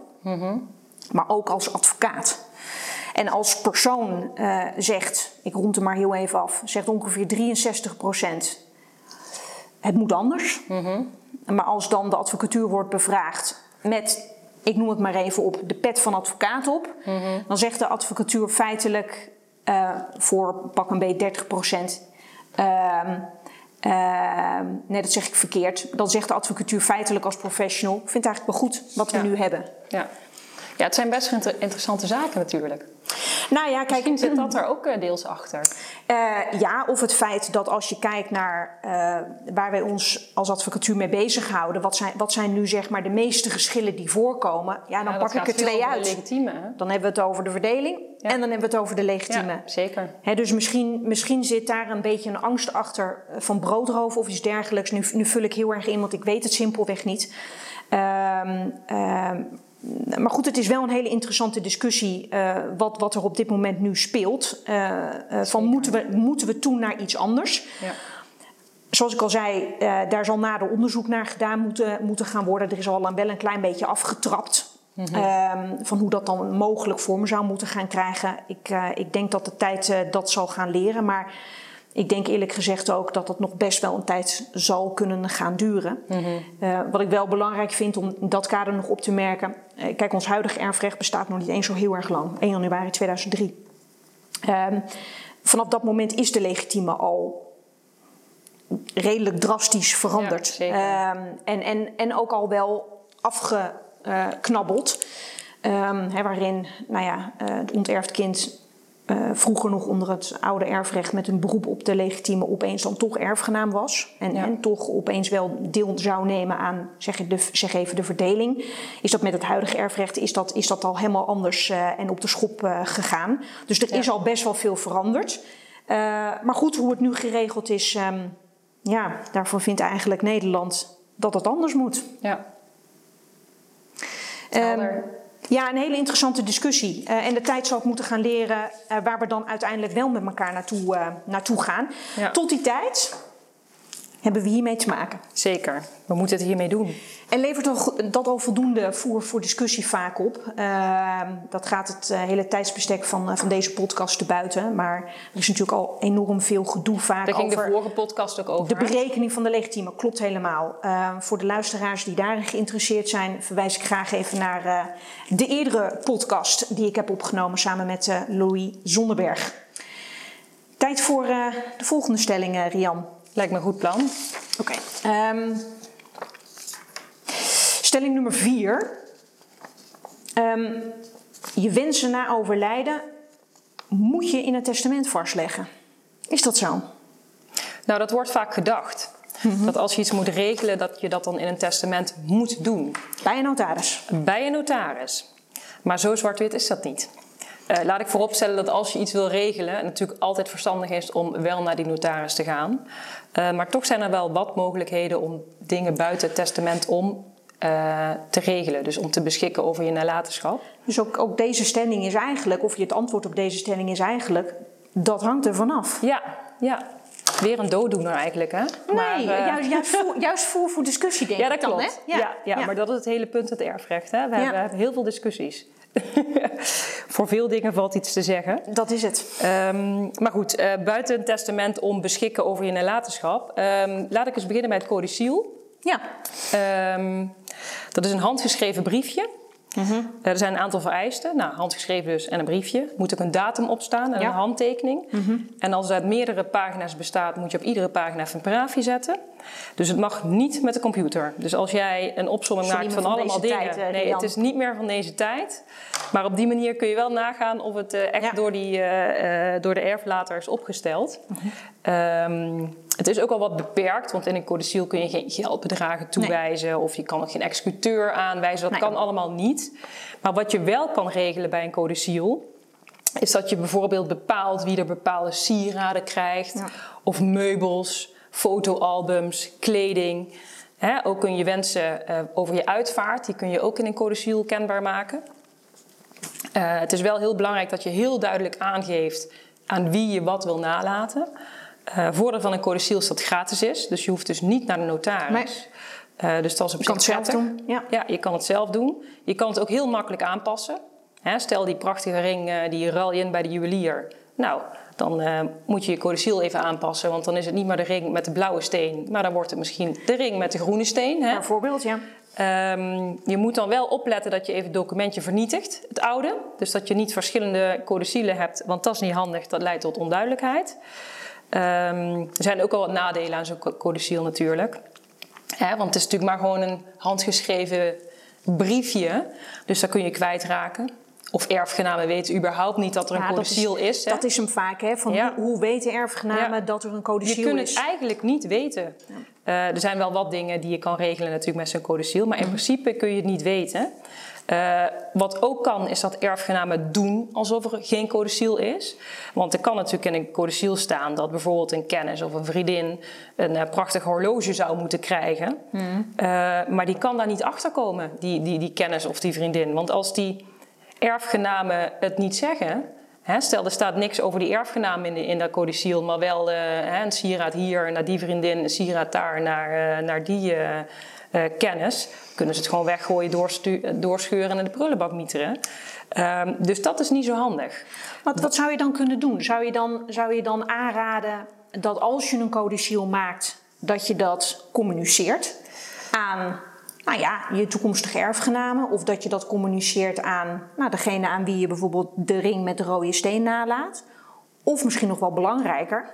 maar ook als advocaat. En als persoon eh, zegt, ik rond er maar heel even af, zegt ongeveer 63 procent. Het moet anders. Maar als dan de advocatuur wordt bevraagd met, ik noem het maar even op, de pet van advocaat op, dan zegt de advocatuur feitelijk eh, voor pak een beetje 30 procent. ehm, ehm, nee, dat zeg ik verkeerd. Dan zegt de advocatuur feitelijk als professional: ik vind het eigenlijk wel goed wat we Ja. nu hebben. Ja. Ja, het zijn best inter- interessante zaken natuurlijk. Nou ja, kijk, Misschien zit dat er ook eh, deels achter. Eh, ja, of het feit dat als je kijkt naar eh, waar wij ons als advocatuur mee bezighouden, wat zijn, wat zijn nu zeg maar de meeste geschillen die voorkomen? Ja, dan Ja, pak ik er twee uit. legitieme? Dan hebben we het over de verdeling Ja. en dan hebben we het over de legitieme. Ja, zeker. Hè, dus misschien, misschien zit daar een beetje een angst achter van broodroof of iets dergelijks. Nu, nu vul ik heel erg in, want ik weet het simpelweg niet. Ehm, ehm, maar goed, het is wel een hele interessante discussie eh, wat, wat er op dit moment nu speelt. Eh, eh, van moeten we, moeten we toe naar iets anders? Ja. Zoals ik al zei, daar zal nader onderzoek naar gedaan moeten, moeten gaan worden. Er is al wel een klein beetje afgetrapt. ehm, van hoe dat dan mogelijk vorm zou moeten gaan krijgen. Ik, ik denk dat de tijd dat zal gaan leren. Maar ik denk eerlijk gezegd ook dat het nog best wel een tijd zal kunnen gaan duren. Eh, wat ik wel belangrijk vind om in dat kader nog op te merken. eh, kijk, ons huidige erfrecht bestaat nog niet eens zo heel erg lang. 1 januari 2003. Ehm, vanaf dat moment is de legitieme al redelijk drastisch veranderd. Ja. Ehm, en, en, en ook al wel afgeknabbeld. Ehm, waarin nou ja, eh, het onterfd kind eh, vroeger nog onder het oude erfrecht met een beroep op de legitieme opeens dan toch erfgenaam was. En, Ja. en toch opeens wel deel zou nemen aan zeg, de, zeg even de verdeling. Is dat met het huidige erfrecht is dat, is dat al helemaal anders eh, en op de schop eh, gegaan. Dus er is al best wel veel veranderd. Maar goed, hoe het nu geregeld is, ehm, ja, daarvoor vindt eigenlijk Nederland dat het anders moet. Ja. Ehm. Ja, een hele interessante discussie. Eh, en de tijd zal het moeten gaan leren eh, waar we dan uiteindelijk wel met elkaar naartoe, eh, naartoe gaan. Ja. Tot die tijd hebben we hiermee te maken. Zeker. We moeten het hiermee doen. En levert dat al voldoende voer voor discussie vaak op? Ehm, dat gaat het eh, hele tijdsbestek van, eh, van deze podcast te buiten. Maar er is natuurlijk al enorm veel gedoe vaak Daar ging over... de vorige podcast ook over. De berekening van de legitieme klopt helemaal. Uh, voor de luisteraars die daarin geïnteresseerd zijn, verwijs ik graag even naar uh, de eerdere podcast die ik heb opgenomen samen met Louis Zonderberg. Tijd voor de volgende stelling, Rian. Lijkt me een goed plan. Oké. Okay. Um, stelling nummer vier. Um, je wensen na overlijden moet je in het testament vastleggen. Is dat zo? Nou, dat wordt vaak gedacht. Mm -hmm. Dat als je iets moet regelen, dat je dat dan in een testament moet doen. Bij een notaris? Bij een notaris. Maar zo zwart-wit is dat niet. Uh, laat ik vooropstellen dat als je iets wil regelen, het natuurlijk altijd verstandig is om wel naar die notaris te gaan. Uh, maar toch zijn er wel wat mogelijkheden om dingen buiten het testament om uh, te regelen. Dus om te beschikken over je nalatenschap. Dus ook, ook deze stelling is eigenlijk, of je het antwoord op deze stelling is eigenlijk, dat hangt er vanaf. Ja, ja. Weer een dooddoener eigenlijk, hè? Nee, maar, uh, juist, juist, *laughs* voor, juist voor, voor discussie denk ja, dat ik dan, klopt. hè? Ja, ja, ja, maar dat is het hele punt het erfrecht, hè? We, hebben, we hebben heel veel discussies. *laughs* voor veel dingen valt iets te zeggen. Dat is het. Um, maar goed, uh, buiten een testament om beschikken over je nalatenschap. Um, laat ik eens beginnen bij het codiciel. Ja. Um, dat is een handgeschreven briefje. Mm -hmm. Er zijn een aantal vereisten. Nou, handgeschreven dus en een briefje. Moet ook een datum opstaan en ja. een handtekening. Mm -hmm. En als het uit meerdere pagina's bestaat, moet je op iedere pagina even een paragrafje zetten. Dus het mag niet met de computer. Dus als jij een opsomming maakt van, van allemaal dingen. Tijd, uh, nee, het is niet meer van deze tijd. Maar op die manier kun je wel nagaan of het uh, echt ja. door, die, uh, door de erflater is opgesteld. Mm -hmm. um, het is ook al wat beperkt, want in een codiciel kun je geen geldbedragen toewijzen nee. of je kan ook geen executeur aanwijzen. Dat nee. kan allemaal niet. Maar wat je wel kan regelen bij een codiciel, is dat je bijvoorbeeld bepaalt wie er bepaalde sieraden krijgt, ja. of meubels, fotoalbums, kleding. He, ook kun je wensen uh, over je uitvaart, die kun je ook in een codiciel kenbaar maken. Uh, het is wel heel belangrijk dat je heel duidelijk aangeeft aan wie je wat wil nalaten. Uh, voordeel van een codiciel is dat het gratis is, dus je hoeft dus niet naar de notaris. Nee. Uh, dus dat is op je kan het zelf doen. Ja. ja, je kan het zelf doen. Je kan het ook heel makkelijk aanpassen. Hè, stel die prachtige ring, uh, die ruil je in bij de juwelier. Nou, dan moet je je codiciel even aanpassen, want dan is het niet meer de ring met de blauwe steen, maar dan wordt het misschien de ring met de groene steen. Hè? Bijvoorbeeld, ja. Um, je moet dan wel opletten dat je even het documentje vernietigt, het oude. Dus dat je niet verschillende codicielen hebt, want dat is niet handig, dat leidt tot onduidelijkheid. Um, er zijn ook al wat nadelen aan zo'n codiciel natuurlijk. Hè, want het is natuurlijk maar gewoon een handgeschreven briefje. Dus daar kun je kwijtraken. Of erfgenamen weten überhaupt niet dat er een Ja, codicil is. hè? Dat is hem vaak, hè? Van Ja. hoe, hoe weten erfgenamen Ja. dat er een je codicil kunt is? het eigenlijk niet weten. Eh, er zijn wel wat dingen die je kan regelen natuurlijk met zo'n codicil. Maar in principe kun je het niet weten. Eh, wat ook kan, is dat erfgenamen doen alsof er geen codicil is. Want er kan natuurlijk in een codicil staan dat bijvoorbeeld een kennis of een vriendin een eh, prachtig horloge zou moeten krijgen. Eh, maar die kan daar niet achter komen, die, die, die kennis of die vriendin. Want als die erfgenamen het niet zeggen. Hè, stel, er staat niks over die erfgenaam in, de, in dat codicil, maar wel hè, een sieraad hier naar die vriendin, een sieraad daar naar, naar die kennis. Kunnen ze het gewoon weggooien, doorscheuren en de prullenbak mieteren. Ehm, dus dat is niet zo handig. Wat, wat zou je dan kunnen doen? Zou je dan, zou je dan aanraden dat als je een codicil maakt, dat je dat communiceert aan nou ja, je toekomstige erfgenamen? Of dat je dat communiceert aan nou, degene aan wie je bijvoorbeeld de ring met de rode steen nalaat? Of misschien nog wel belangrijker,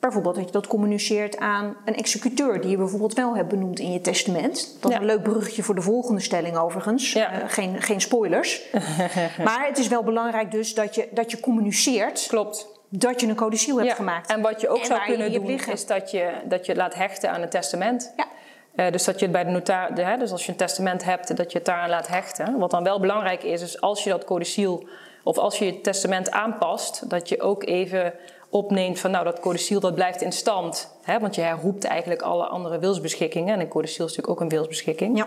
bijvoorbeeld dat je dat communiceert aan een executeur die je bijvoorbeeld wel hebt benoemd in je testament. Dat is Ja. een leuk bruggetje voor de volgende stelling overigens. Ja. Eh, geen, geen spoilers. *laughs* maar het is wel belangrijk dus dat je, dat je communiceert Klopt. dat je een codicil hebt Ja, gemaakt. En wat je ook En zou je kunnen doen, liggen. is dat je, dat je het laat hechten aan een testament. Ja. Eh, dus dat je het bij de notaris, hè, dus als je een testament hebt, dat je het daaraan laat hechten. Wat dan wel belangrijk is, is als je dat codicil of als je het testament aanpast, dat je ook even opneemt van nou dat codicil dat blijft in stand. Hè, want je herroept eigenlijk alle andere wilsbeschikkingen. En een codicil is natuurlijk ook een wilsbeschikking. Ja.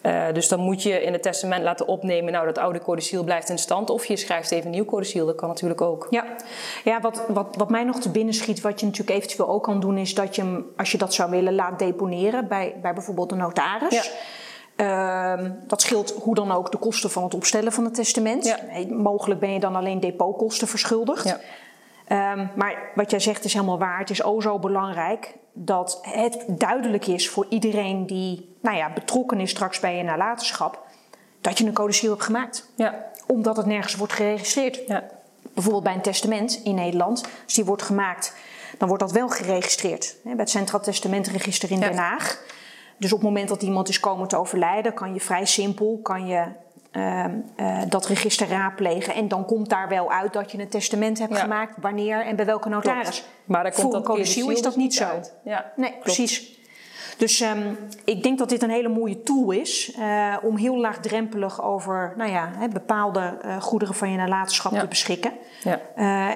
Eh, dus dan moet je in het testament laten opnemen, nou dat oude codicil blijft in stand. Of je schrijft even een nieuw codicil, dat kan natuurlijk ook. Ja, ja wat, wat, wat mij nog te binnen schiet, wat je natuurlijk eventueel ook kan doen, is dat je hem, als je dat zou willen, laat deponeren bij, bij bijvoorbeeld een notaris. Ehm, dat scheelt hoe dan ook de kosten van het opstellen van het testament. Ja. Mogelijk ben je dan alleen depotkosten verschuldigd. Ja. Ehm, maar wat jij zegt is helemaal waar. Het is o zo belangrijk dat het duidelijk is voor iedereen die nou ja, betrokken is straks bij je nalatenschap, dat je een codicil hebt gemaakt. Ja, Omdat het nergens wordt geregistreerd ja. bijvoorbeeld bij een testament in Nederland, als die wordt gemaakt, dan wordt dat wel geregistreerd hè, bij het Centraal Testamentenregister in. Den Haag. Dus op het moment dat iemand is komen te overlijden, kan je vrij simpel kan je, ehm, eh, dat register raadplegen. En dan komt daar wel uit dat je een testament hebt Ja. gemaakt, wanneer en bij welke notaris. Klopt. Maar daar komt Voor dat een codicil is dat dus niet zo. uit. Ja, Nee, klopt. precies. Dus ehm, ik denk dat dit een hele mooie tool is eh, om heel laagdrempelig over nou ja, hè, bepaalde eh, goederen van je nalatenschap Ja. te beschikken. Ja,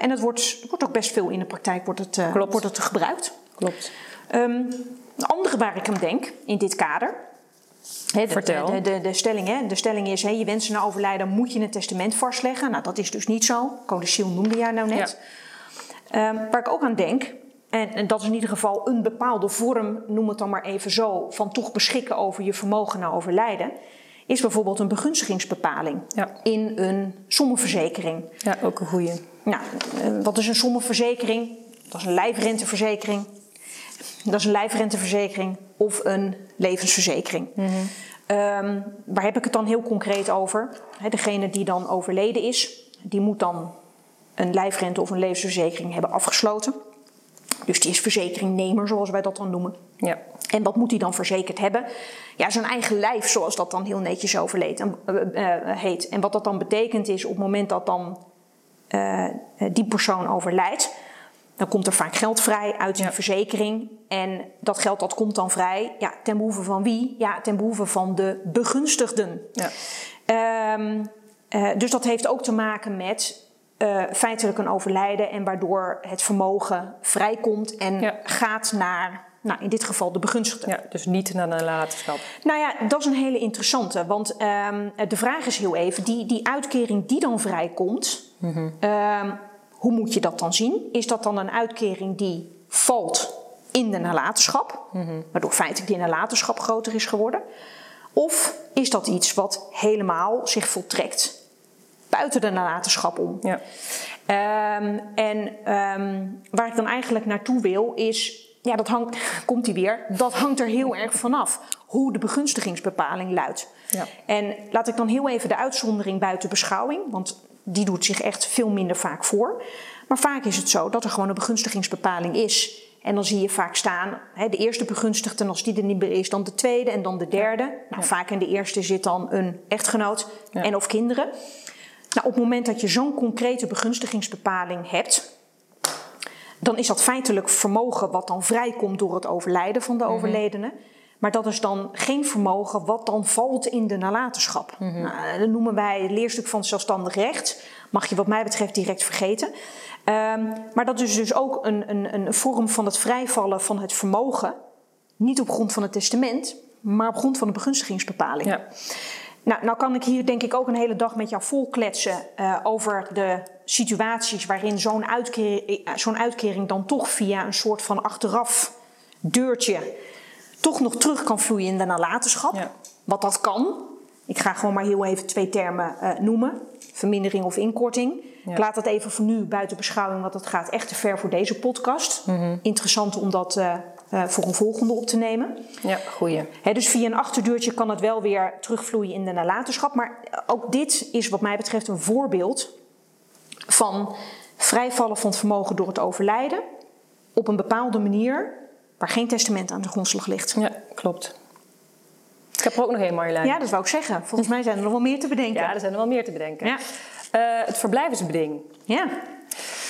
en het wordt, wordt ook best veel in de praktijk wordt het, Klopt. wordt het gebruikt. klopt. Ehm de andere waar ik aan denk in dit kader. De, Vertel. De, de, de, stelling, hè, de stelling is: hè, je wensen na overlijden moet je een testament vastleggen. Nou, dat is dus niet zo. Codicil noemde jij nou net. Ehm, waar ik ook aan denk, en, en dat is in ieder geval een bepaalde vorm, noem het dan maar even zo, van toch beschikken over je vermogen na overlijden, is bijvoorbeeld een begunstigingsbepaling Ja. in een sommenverzekering. Ja, ook een goeie. Nou, eh, wat is een sommenverzekering? Dat is een lijfrenteverzekering. Dat is een lijfrenteverzekering of een levensverzekering. Ehm, waar heb ik het dan heel concreet over? Degene die dan overleden is, die moet dan een lijfrente of een levensverzekering hebben afgesloten. Dus die is verzekeringnemer, zoals wij dat dan noemen. Ja, En wat moet hij dan verzekerd hebben? Ja, zijn eigen lijf, zoals dat dan heel netjes overleed, en, eh, eh, heet. En wat dat dan betekent is, op het moment dat dan eh, eh, die persoon overlijdt, dan komt er vaak geld vrij uit Ja. verzekering. En dat geld dat komt dan vrij, ja, ten behoeve van wie? Ja, ten behoeve van de begunstigden. ja. Ehm, eh, dus dat heeft ook te maken met eh, feitelijk een overlijden en waardoor het vermogen vrijkomt en Ja. gaat naar, nou, in dit geval de begunstigde. ja dus niet naar de nalatenschap. Nou ja, dat is een hele interessante. Want ehm, de vraag is heel even: die, die uitkering die dan vrijkomt, ehm, hoe moet je dat dan zien? Is dat dan een uitkering die valt in de nalatenschap, waardoor feitelijk die nalatenschap groter is geworden? Of is dat iets wat helemaal zich voltrekt buiten de nalatenschap om? Ja, Ehm, en ehm, waar ik dan eigenlijk naartoe wil is, ja, dat hangt, *laughs* komt hij weer, dat hangt er heel erg vanaf hoe de begunstigingsbepaling luidt. Ja. En laat ik dan heel even de uitzondering buiten beschouwing, want die doet zich echt veel minder vaak voor. Maar vaak is het zo dat er gewoon een begunstigingsbepaling is. En dan zie je vaak staan hè, de eerste begunstigde, en als die er niet meer is, dan de tweede en dan de derde. Nou, Vaak in de eerste zit dan een echtgenoot Ja. en of kinderen. Nou, op het moment dat je zo'n concrete begunstigingsbepaling hebt, dan is dat feitelijk vermogen wat dan vrijkomt door het overlijden van de Mhm. overledene. Maar dat is dan geen vermogen wat dan valt in de nalatenschap. Mhm. Nou, dat noemen wij het leerstuk van zelfstandig recht. Mag je wat mij betreft direct vergeten. Ehm, maar dat is dus ook een, een, een vorm van het vrijvallen van het vermogen. Niet op grond van het testament, maar op grond van de begunstigingsbepaling. Ja. Nou, nou kan ik hier denk ik ook een hele dag met jou volkletsen eh, over de situaties waarin zo'n uitkering, zo'n uitkering dan toch via een soort van achteraf deurtje toch nog terug kan vloeien in de nalatenschap. Ja. Wat dat kan. Ik ga gewoon maar heel even twee termen eh, noemen. Vermindering of inkorting. Ja. Ik laat dat even voor nu buiten beschouwing, want dat gaat echt te ver voor deze podcast. Mhm. Interessant om dat eh, eh, voor een volgende op te nemen. Ja, goeie. Dus via een achterdeurtje kan het wel weer terugvloeien in de nalatenschap. Maar ook dit is wat mij betreft een voorbeeld van vrijvallen van het vermogen door het overlijden op een bepaalde manier waar geen testament aan de grondslag ligt. Ja, klopt. Ik heb er ook nog één, Marjolein. Ja, dat wou ik zeggen. Volgens mij zijn er nog wel meer te bedenken. Ja, er zijn er wel meer te bedenken. Ja. Eh, het verblijvensbeding. Ja.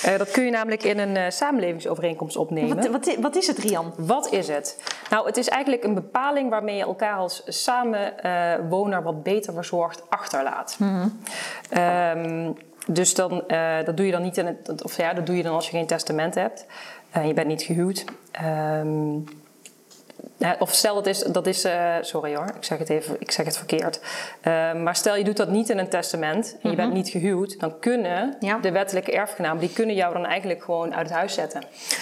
Eh, dat kun je namelijk in een eh, samenlevingsovereenkomst opnemen. Wat, wat, wat is het, Rian? Wat is het? Nou, het is eigenlijk een bepaling waarmee je elkaar als samenwoner wat beter verzorgd achterlaat. Ehm, dus dan, dat doe je dan niet in het, of ja, dat doe je dan als je geen testament hebt je bent niet gehuwd. Ehm, of stel dat is, dat is eh, sorry hoor, ik zeg het even, ik zeg het verkeerd. Ehm, maar stel je doet dat niet in een testament en je bent niet gehuwd, dan kunnen Ja. de wettelijke erfgenamen, die kunnen jou dan eigenlijk gewoon uit het huis zetten.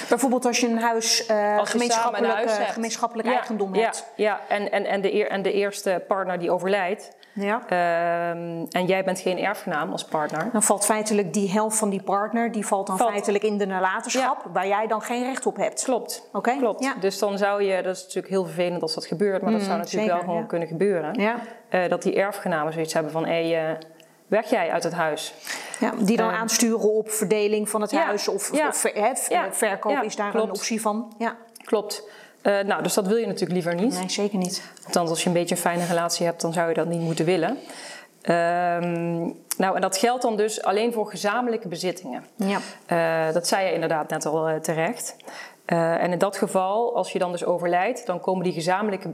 Bijvoorbeeld als je een huis, eh, Als een gemeenschappelijk, huis eh, hebt. gemeenschappelijk Ja, eigendom ja, hebt. Ja, en, en, en, de, eer- en de eerste partner die overlijdt. Ja. ehm, en jij bent geen erfgenaam als partner. Dan valt feitelijk die helft van die partner, die valt dan Valt. feitelijk in de nalatenschap, waar jij dan geen recht op hebt. Klopt. Oké, Klopt. ja. Dus dan zou je, dat is natuurlijk heel vervelend als dat gebeurt, maar dat zou natuurlijk zeker, wel gewoon kunnen gebeuren. Ja. Eh, dat die erfgenamen zoiets hebben van: hé, hey, eh, weg jij uit het huis. Ja, die dan Ehm. aansturen op verdeling van het Ja, huis of, ja, of verkoop is daar klopt. een optie van. Ja, Klopt. Eh, nou, dus dat wil je natuurlijk liever niet. nee, zeker niet. Althans, als je een beetje een fijne relatie hebt, dan zou je dat niet moeten willen. Ehm, nou, en dat geldt dan dus alleen voor gezamenlijke bezittingen. Ja. Eh, dat zei je inderdaad net al eh, terecht. En in dat geval, als je dan dus overlijdt, dan komen die gezamenlijke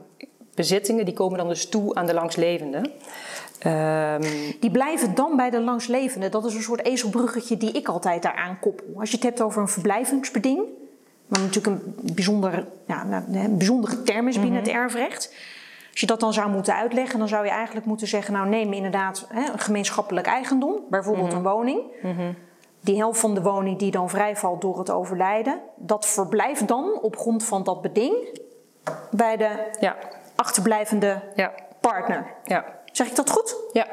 bezittingen, die komen dan dus toe aan de langslevende. Ehm, Die blijven dan bij de langslevende. Dat is een soort ezelbruggetje die ik altijd daaraan koppel. Als je het hebt over een verblijvingsbeding, wat natuurlijk een, bijzonder, ja, nou, een bijzondere term is binnen het erfrecht. Als je dat dan zou moeten uitleggen, dan zou je eigenlijk moeten zeggen: Nou, neem inderdaad hè, een gemeenschappelijk eigendom, bijvoorbeeld een woning. Die helft van de woning die dan vrijvalt door het overlijden, dat verblijft dan op grond van dat beding bij de ja, achterblijvende ja, partner. ja. Zeg ik dat goed? Ja.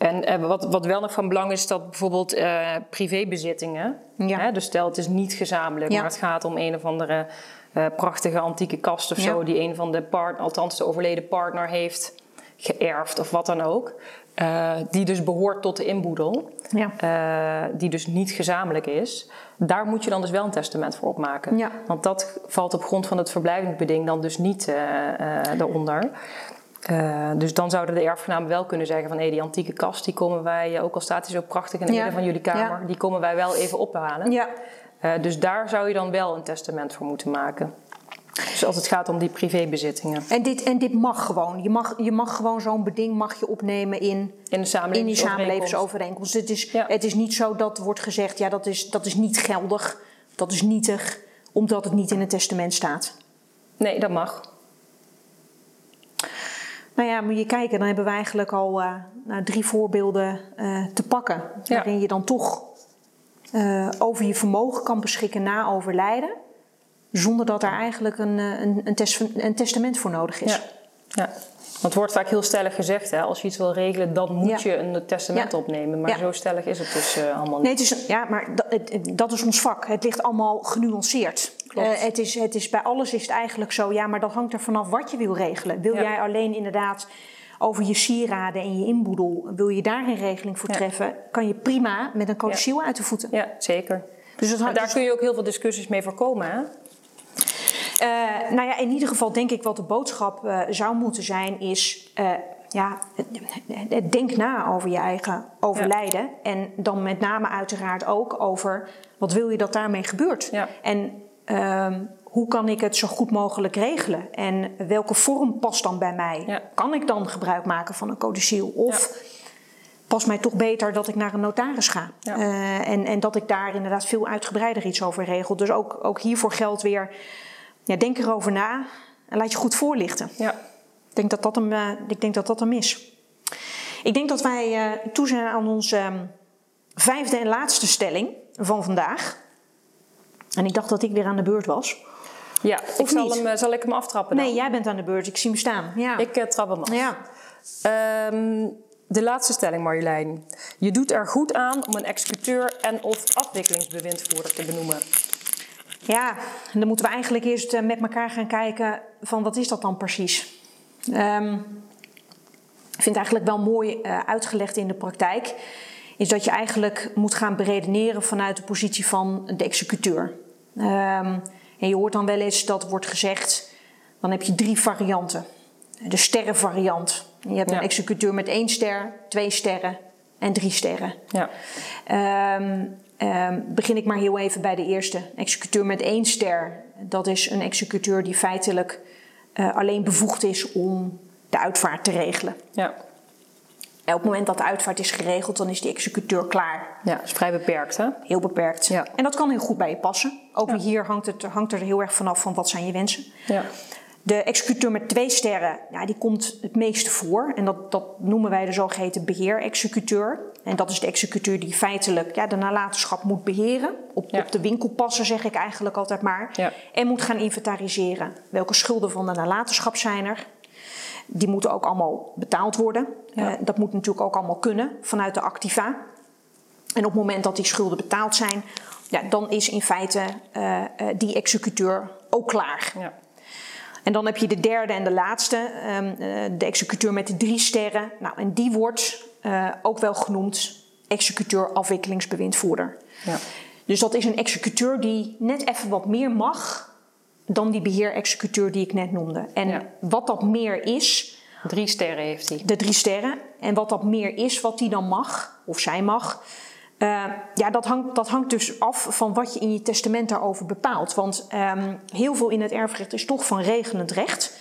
En eh, wat, wat wel nog van belang is, dat bijvoorbeeld eh, privébezittingen, Ja. hè, dus stel het is niet gezamenlijk, Ja. maar het gaat om een of andere eh, prachtige antieke kast of Ja. zo, die een van de partner, althans de overleden partner, heeft geërfd of wat dan ook, die dus behoort tot de inboedel, Ja. die dus niet gezamenlijk is, daar moet je dan dus wel een testament voor opmaken. Ja. Want dat valt op grond van het verblijvingsbeding dan dus niet eh, daaronder. Eh, dus dan zouden de erfgenamen wel kunnen zeggen van... hé, die antieke kast, die komen wij, eh, ook al staat die zo prachtig in het Ja. midden van jullie kamer... Ja. die komen wij wel even ophalen. Ja. Eh, dus daar zou je dan wel een testament voor moeten maken. Dus als het gaat om die privébezittingen. En dit, en dit mag gewoon. Je mag, je mag gewoon zo'n beding mag je opnemen in, In de in die samenlevingsovereenkomst. samenlevingsovereenkomst. Het is, Ja. het is niet zo dat wordt gezegd, ja, dat is, dat is niet geldig, dat is nietig, omdat het niet in het testament staat. Nee, dat mag. Nou ja, moet je kijken, dan hebben we eigenlijk al eh, nou, drie voorbeelden eh, te pakken. Ja. Waarin je dan toch eh, over je vermogen kan beschikken na overlijden. Zonder dat er eigenlijk een, een, een, tes- een testament voor nodig is. Ja. ja. Want het wordt vaak heel stellig gezegd, hè, als je iets wil regelen, dan moet Ja. je een testament Ja. opnemen. Maar Ja. zo stellig is het dus allemaal niet. Nee, het is, ja, maar dat, het- dat is ons vak. Het ligt allemaal genuanceerd. Klopt. Eh, het is, het is, bij alles is het eigenlijk zo, ja, maar dat hangt er vanaf wat je wil regelen. Wil Ja. jij alleen inderdaad over je sieraden en je inboedel, wil je daar een regeling voor Ja. treffen, kan je prima met een codicil uit de voeten. Ja, zeker. Dus daar kun je ook heel veel discussies mee voorkomen, hè? Uh, nou ja, in ieder geval denk ik wat de boodschap uh, zou moeten zijn is... Uh, ja, denk na over je eigen overlijden. Ja. En dan met name uiteraard ook over wat wil je dat daarmee gebeurt. Ja. En ehm, hoe kan ik het zo goed mogelijk regelen? En welke vorm past dan bij mij? Ja. Kan ik dan gebruik maken van een codiciel? Of past mij toch beter dat ik naar een notaris ga? Ja. Uh, en, en dat ik daar inderdaad veel uitgebreider iets over regel. Dus ook, ook hiervoor geldt weer, ja, denk erover na en laat je goed voorlichten. Ja. Ik denk dat dat hem, uh, ik denk dat dat hem is. Ik denk dat wij uh, toe zijn aan onze um, vijfde en laatste stelling van vandaag. En ik dacht dat ik weer aan de beurt was. Ja, Of ik zal, niet? hem, eh, zal ik hem aftrappen dan? Nee, jij bent aan de beurt. Ik zie hem staan. Ja. Ik uh, trap hem af. ja. Ehm, de laatste stelling, Marjolein. Je doet er goed aan om een executeur en of afwikkelingsbewindvoerder te benoemen. Ja, en dan moeten we eigenlijk eerst uh, met elkaar gaan kijken van wat is dat dan precies. Um, ik vind het eigenlijk wel mooi uitgelegd in de praktijk. Is dat je eigenlijk moet gaan beredeneren vanuit de positie van de executeur. Um, en je hoort dan wel eens dat wordt gezegd, dan heb je drie varianten. De sterrenvariant. Je hebt Ja. een executeur met één ster, twee sterren en drie sterren. Ja. Ehm, ehm, begin ik maar heel even bij de eerste. Executeur met één ster. Dat is een executeur die feitelijk eh, alleen bevoegd is om de uitvaart te regelen. Ja. En op het moment dat de uitvaart is geregeld, dan is die executeur klaar. ja, dat is vrij beperkt, hè? Heel beperkt. Ja. En dat kan heel goed bij je passen. Ook Ja. hier hangt het hangt er heel erg vanaf van wat zijn je wensen. Ja. De executeur met twee sterren, ja, die komt het meeste voor. En dat, dat noemen wij de zogeheten beheerexecuteur. En dat is de executeur die feitelijk ja, de nalatenschap moet beheren. Op, Ja. op de winkel passen, zeg ik eigenlijk altijd maar. Ja. En moet gaan inventariseren. Welke schulden van de nalatenschap zijn er? Die moeten ook allemaal betaald worden. Ja. Eh, dat moet natuurlijk ook allemaal kunnen vanuit de activa. En op het moment dat die schulden betaald zijn, ja, dan is in feite eh, eh, die executeur ook klaar. Ja. En dan heb je de derde en de laatste, ehm, eh, de executeur met de drie sterren. Nou, en die wordt ook wel genoemd executeur afwikkelingsbewindvoerder. Ja. Dus dat is een executeur die net even wat meer mag dan die beheerexecuteur die ik net noemde. En Ja. wat dat meer is, Drie sterren heeft hij. de drie sterren. En wat dat meer is, wat die dan mag, of zij mag. eh, ja, dat hangt, dat hangt dus af van wat je in je testament daarover bepaalt. Want ehm, heel veel in het erfrecht is toch van regelend recht.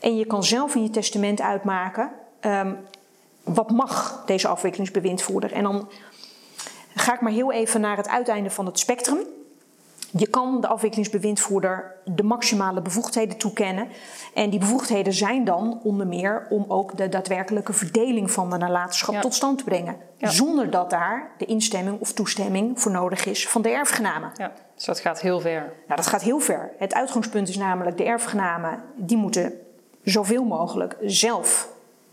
En je kan zelf in je testament uitmaken. ehm, wat mag deze afwikkelingsbewindvoerder? En dan ga ik maar heel even naar het uiteinde van het spectrum. Je kan de afwikkelingsbewindvoerder de maximale bevoegdheden toekennen. En die bevoegdheden zijn dan onder meer om ook de daadwerkelijke verdeling van de nalatenschap Ja. tot stand te brengen. Ja. Zonder dat daar de instemming of toestemming voor nodig is van de erfgenamen. Ja. Dus dat gaat heel ver. Nou, dat gaat heel ver. Het uitgangspunt is namelijk de erfgenamen die moeten zoveel mogelijk zelf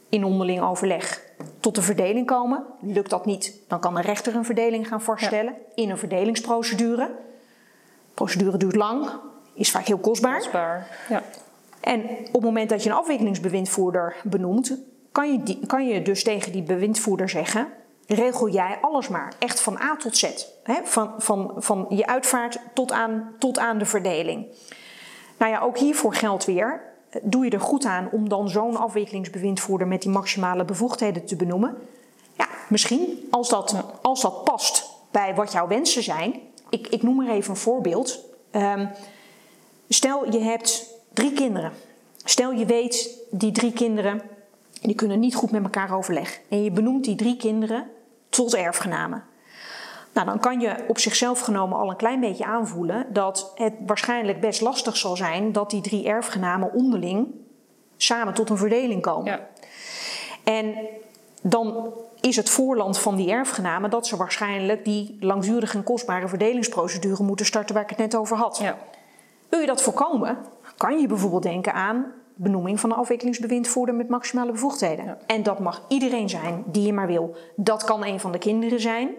in onderling overleg tot de verdeling komen. Lukt dat niet, dan kan een rechter een verdeling gaan vaststellen in een verdelingsprocedure. Procedure duurt lang, is vaak heel kostbaar. Kostbaar. Ja. En op het moment dat je een afwikkelingsbewindvoerder benoemt, kan je, die, kan je dus tegen die bewindvoerder zeggen: regel jij alles maar, echt van A tot Z. Hè? Van, van, van je uitvaart tot aan, tot aan de verdeling. Nou ja, ook hiervoor geldt weer: doe je er goed aan om dan zo'n afwikkelingsbewindvoerder met die maximale bevoegdheden te benoemen? Ja, misschien als dat, als dat past bij wat jouw wensen zijn. Ik, ik noem maar even een voorbeeld. Ehm, Stel je hebt drie kinderen. Stel je weet die drie kinderen die kunnen niet goed met elkaar overleg. En je benoemt die drie kinderen tot erfgenamen. Nou, dan kan je op zichzelf genomen al een klein beetje aanvoelen dat het waarschijnlijk best lastig zal zijn dat die drie erfgenamen onderling samen tot een verdeling komen. Ja. En dan is het voorland van die erfgenamen dat ze waarschijnlijk die langdurige en kostbare verdelingsprocedure moeten starten waar ik het net over had. Ja. Wil je dat voorkomen, kan je bijvoorbeeld denken aan benoeming van een afwikkelingsbewindvoerder met maximale bevoegdheden. Ja. En dat mag iedereen zijn die je maar wil. Dat kan een van de kinderen zijn,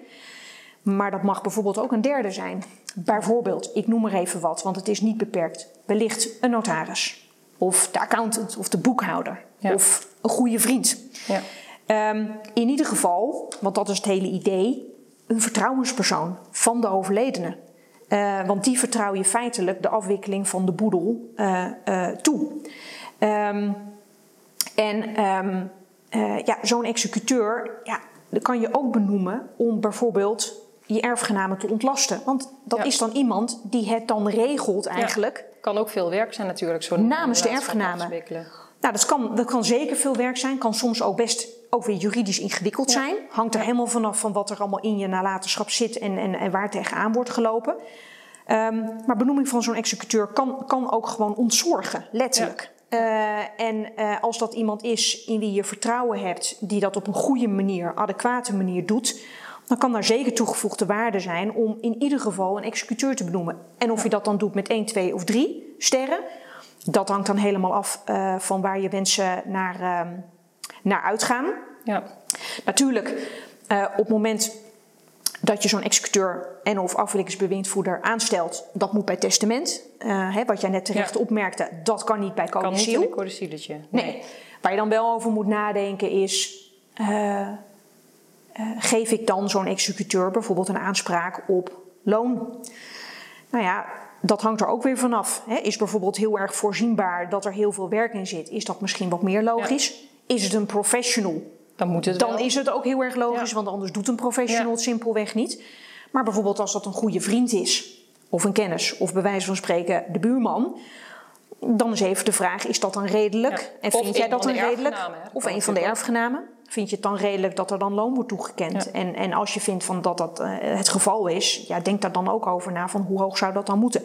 maar dat mag bijvoorbeeld ook een derde zijn. Bijvoorbeeld, ik noem er even wat, want het is niet beperkt. Wellicht een notaris, of de accountant, of de boekhouder, Ja. of een goede vriend. Ja. Ehm, in ieder geval, want dat is het hele idee, een vertrouwenspersoon van de overledene. Uh, want die vertrouw je feitelijk de afwikkeling van de boedel uh, uh, toe. Um, en um, ja, zo'n executeur ja, dat kan je ook benoemen om bijvoorbeeld je erfgenamen te ontlasten. Want dat Ja. is dan iemand die het dan regelt eigenlijk. Kan ook veel werk zijn natuurlijk. Namens de erfgenamen. Nou, dat kan, dat kan zeker veel werk zijn. Kan soms ook best ook weer juridisch ingewikkeld Ja. zijn. Hangt er helemaal vanaf van wat er allemaal in je nalatenschap zit en, en, en waar tegenaan wordt gelopen. Ehm, maar benoeming van zo'n executeur kan, kan ook gewoon ontzorgen, letterlijk. Eh, en eh, als dat iemand is in wie je vertrouwen hebt, die dat op een goede manier, adequate manier doet, dan kan daar zeker toegevoegde waarde zijn om in ieder geval een executeur te benoemen. En of je dat dan doet met 1, 2 of 3 sterren, dat hangt dan helemaal af eh, van waar je wensen naar, ehm, naar uitgaan. Ja. Natuurlijk, eh, op het moment dat je zo'n executeur en of afwikkelingsbewindvoerder aanstelt, dat moet bij testament. Eh, hè, wat jij net terecht Ja. opmerkte, dat kan niet bij Kan niet codicil. een codicilletje. Nee. Waar je dan wel over moet nadenken is, geef ik dan zo'n executeur bijvoorbeeld een aanspraak op loon? Nou ja, dat hangt er ook weer vanaf. Hè. Is bijvoorbeeld heel erg voorzienbaar dat er heel veel werk in zit, is dat misschien wat meer logisch? Is het een professional? Dan moet het Dan wel. is het ook heel erg logisch, Ja. want anders doet een professional het simpelweg niet. Maar bijvoorbeeld als dat een goede vriend is, of een kennis, of bij wijze van spreken de buurman, dan is even de vraag: is dat dan redelijk? En vind jij dat dan de redelijk? Of een van de erfgenamen? Vind je het dan redelijk dat er dan loon wordt toegekend? Ja. En, en als je vindt van dat dat eh, het geval is, ja, denk daar dan ook over na van hoe hoog zou dat dan moeten?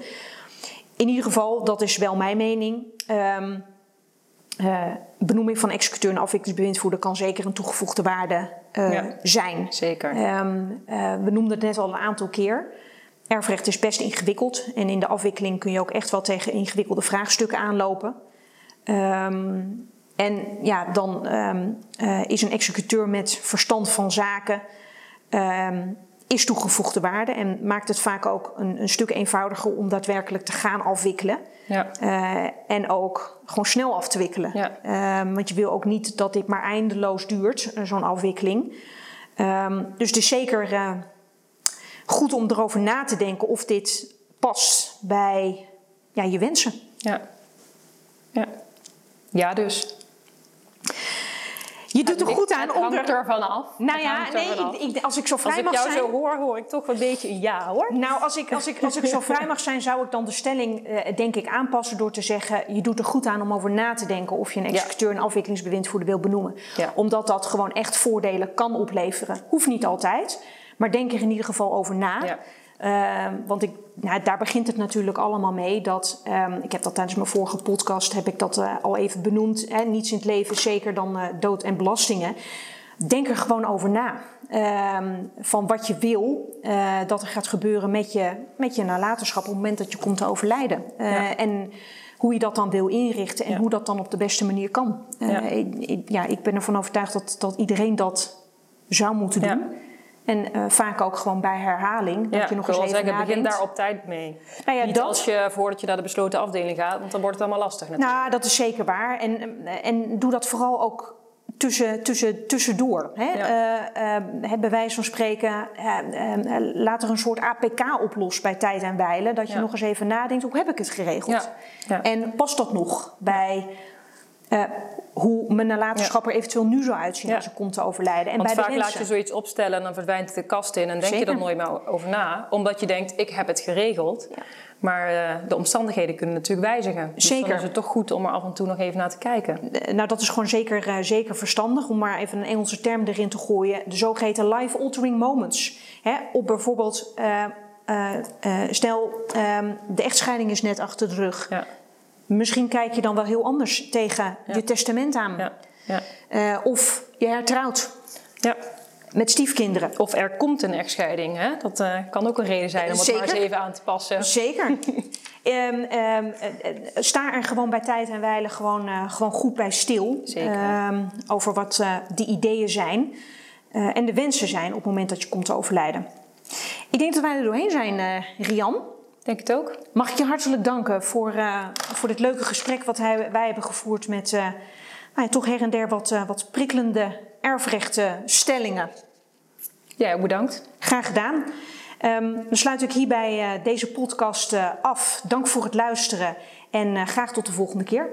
In ieder geval, dat is wel mijn mening. Ehm, eh, benoeming van executeur en afwikkelingsbewindvoerder kan zeker een toegevoegde waarde eh, Ja. zijn. Zeker. Ehm, eh, we noemden het net al een aantal keer. Erfrecht is best ingewikkeld en in de afwikkeling kun je ook echt wel tegen ingewikkelde vraagstukken aanlopen. Ehm, en ja, dan ehm, eh, is een executeur met verstand van zaken ehm, is toegevoegde waarde en maakt het vaak ook een, een stuk eenvoudiger om daadwerkelijk te gaan afwikkelen. Ja. Eh, en ook gewoon snel af te wikkelen. Ja. Ehm, want je wil ook niet dat dit maar eindeloos duurt, eh, zo'n afwikkeling. Ehm, dus het is zeker goed om erover na te denken of dit past bij ja, je wensen. Ja. Ja. Ja, dus. Je doet er goed aan onder. hangt ervan af. Nou ja, nee, ik, ik- als ik zo vrij Als ik mag jou zijn. zo hoor, hoor ik toch een beetje een ja hoor. Nou, als ik, als, ik, als ik zo *laughs* vrij mag zijn, zou ik dan de stelling, eh, denk ik, aanpassen door te zeggen: je doet er goed aan om over na te denken of je een executeur en afwikkelingsbewindvoerder wil benoemen. Ja. Omdat dat gewoon echt voordelen kan opleveren. Hoeft niet altijd, maar denk er in ieder geval over na. Ja. Ehm, want ik, nou, daar begint het natuurlijk allemaal mee. Dat, ehm, ik heb dat tijdens mijn vorige podcast heb ik dat eh, al even benoemd. Hè, niets in het leven, zeker dan eh, dood en belastingen. Denk er gewoon over na. Ehm, van wat je wil eh, dat er gaat gebeuren met je, met je nalatenschap op het moment dat je komt te overlijden. Ja. En hoe je dat dan wil inrichten en Ja. hoe dat dan op de beste manier kan. Ja. ik, ik- ja, ik ben ervan overtuigd dat, dat iedereen dat zou moeten doen. En eh, vaak ook gewoon bij herhaling. Dat Ja, je nog eens even zeggen, begin daar op tijd mee. Nou ja, Niet dat- als je voordat je naar de besloten afdeling gaat, want dan wordt het allemaal lastig natuurlijk. Nou, dat is zeker waar. En, en doe dat vooral ook tussen, tussen, tussendoor. Hè? Ja. Eh, eh, hè, bij wijze van spreken, eh, eh, laat er een soort APK op los bij tijd en wijlen. Dat je Ja. nog eens even nadenkt, hoe heb ik het geregeld? Ja. Ja. En past dat nog bij eh, hoe mijn nalatenschap er eventueel nu zou uitzien Ja. als ik kom te overlijden? En Want bij de vaak laat je zoiets opstellen en dan verdwijnt de kast in en denk je er nooit meer over na. Omdat je denkt, ik heb het geregeld. Ja. Maar eh, de omstandigheden kunnen natuurlijk wijzigen. Dus Zeker. dan is het toch goed om er af en toe nog even naar te kijken. Nou, dat is gewoon zeker, eh, zeker verstandig om maar even een Engelse term erin te gooien. De zogeheten life-altering moments. Hè, op bijvoorbeeld, eh, stel ehm, de echtscheiding is net achter de rug. Ja, Misschien kijk je dan wel heel anders tegen Ja. je testament aan. ja, ja. Eh, of je hertrouwt ja. met stiefkinderen. Of er komt een echtscheiding. Hè? Dat eh, kan ook een reden zijn om het maar eens even aan te passen. Zeker. *laughs* Ehm, ehm, eh, sta er gewoon bij tijd en wijle gewoon, gewoon goed bij stil. Zeker. Ehm, over wat die ideeën zijn. en de wensen zijn op het moment dat je komt te overlijden. Ik denk dat wij er doorheen zijn, Rian. Denk het ook. Mag ik je hartelijk danken voor, eh, voor dit leuke gesprek wat hij- wij hebben gevoerd met eh, nou ja, toch her en der wat, eh, wat prikkelende erfrechtenstellingen. Jij ook bedankt. Graag gedaan. Um, dan sluit ik hierbij uh, deze podcast uh, af. Dank voor het luisteren en uh, graag tot de volgende keer.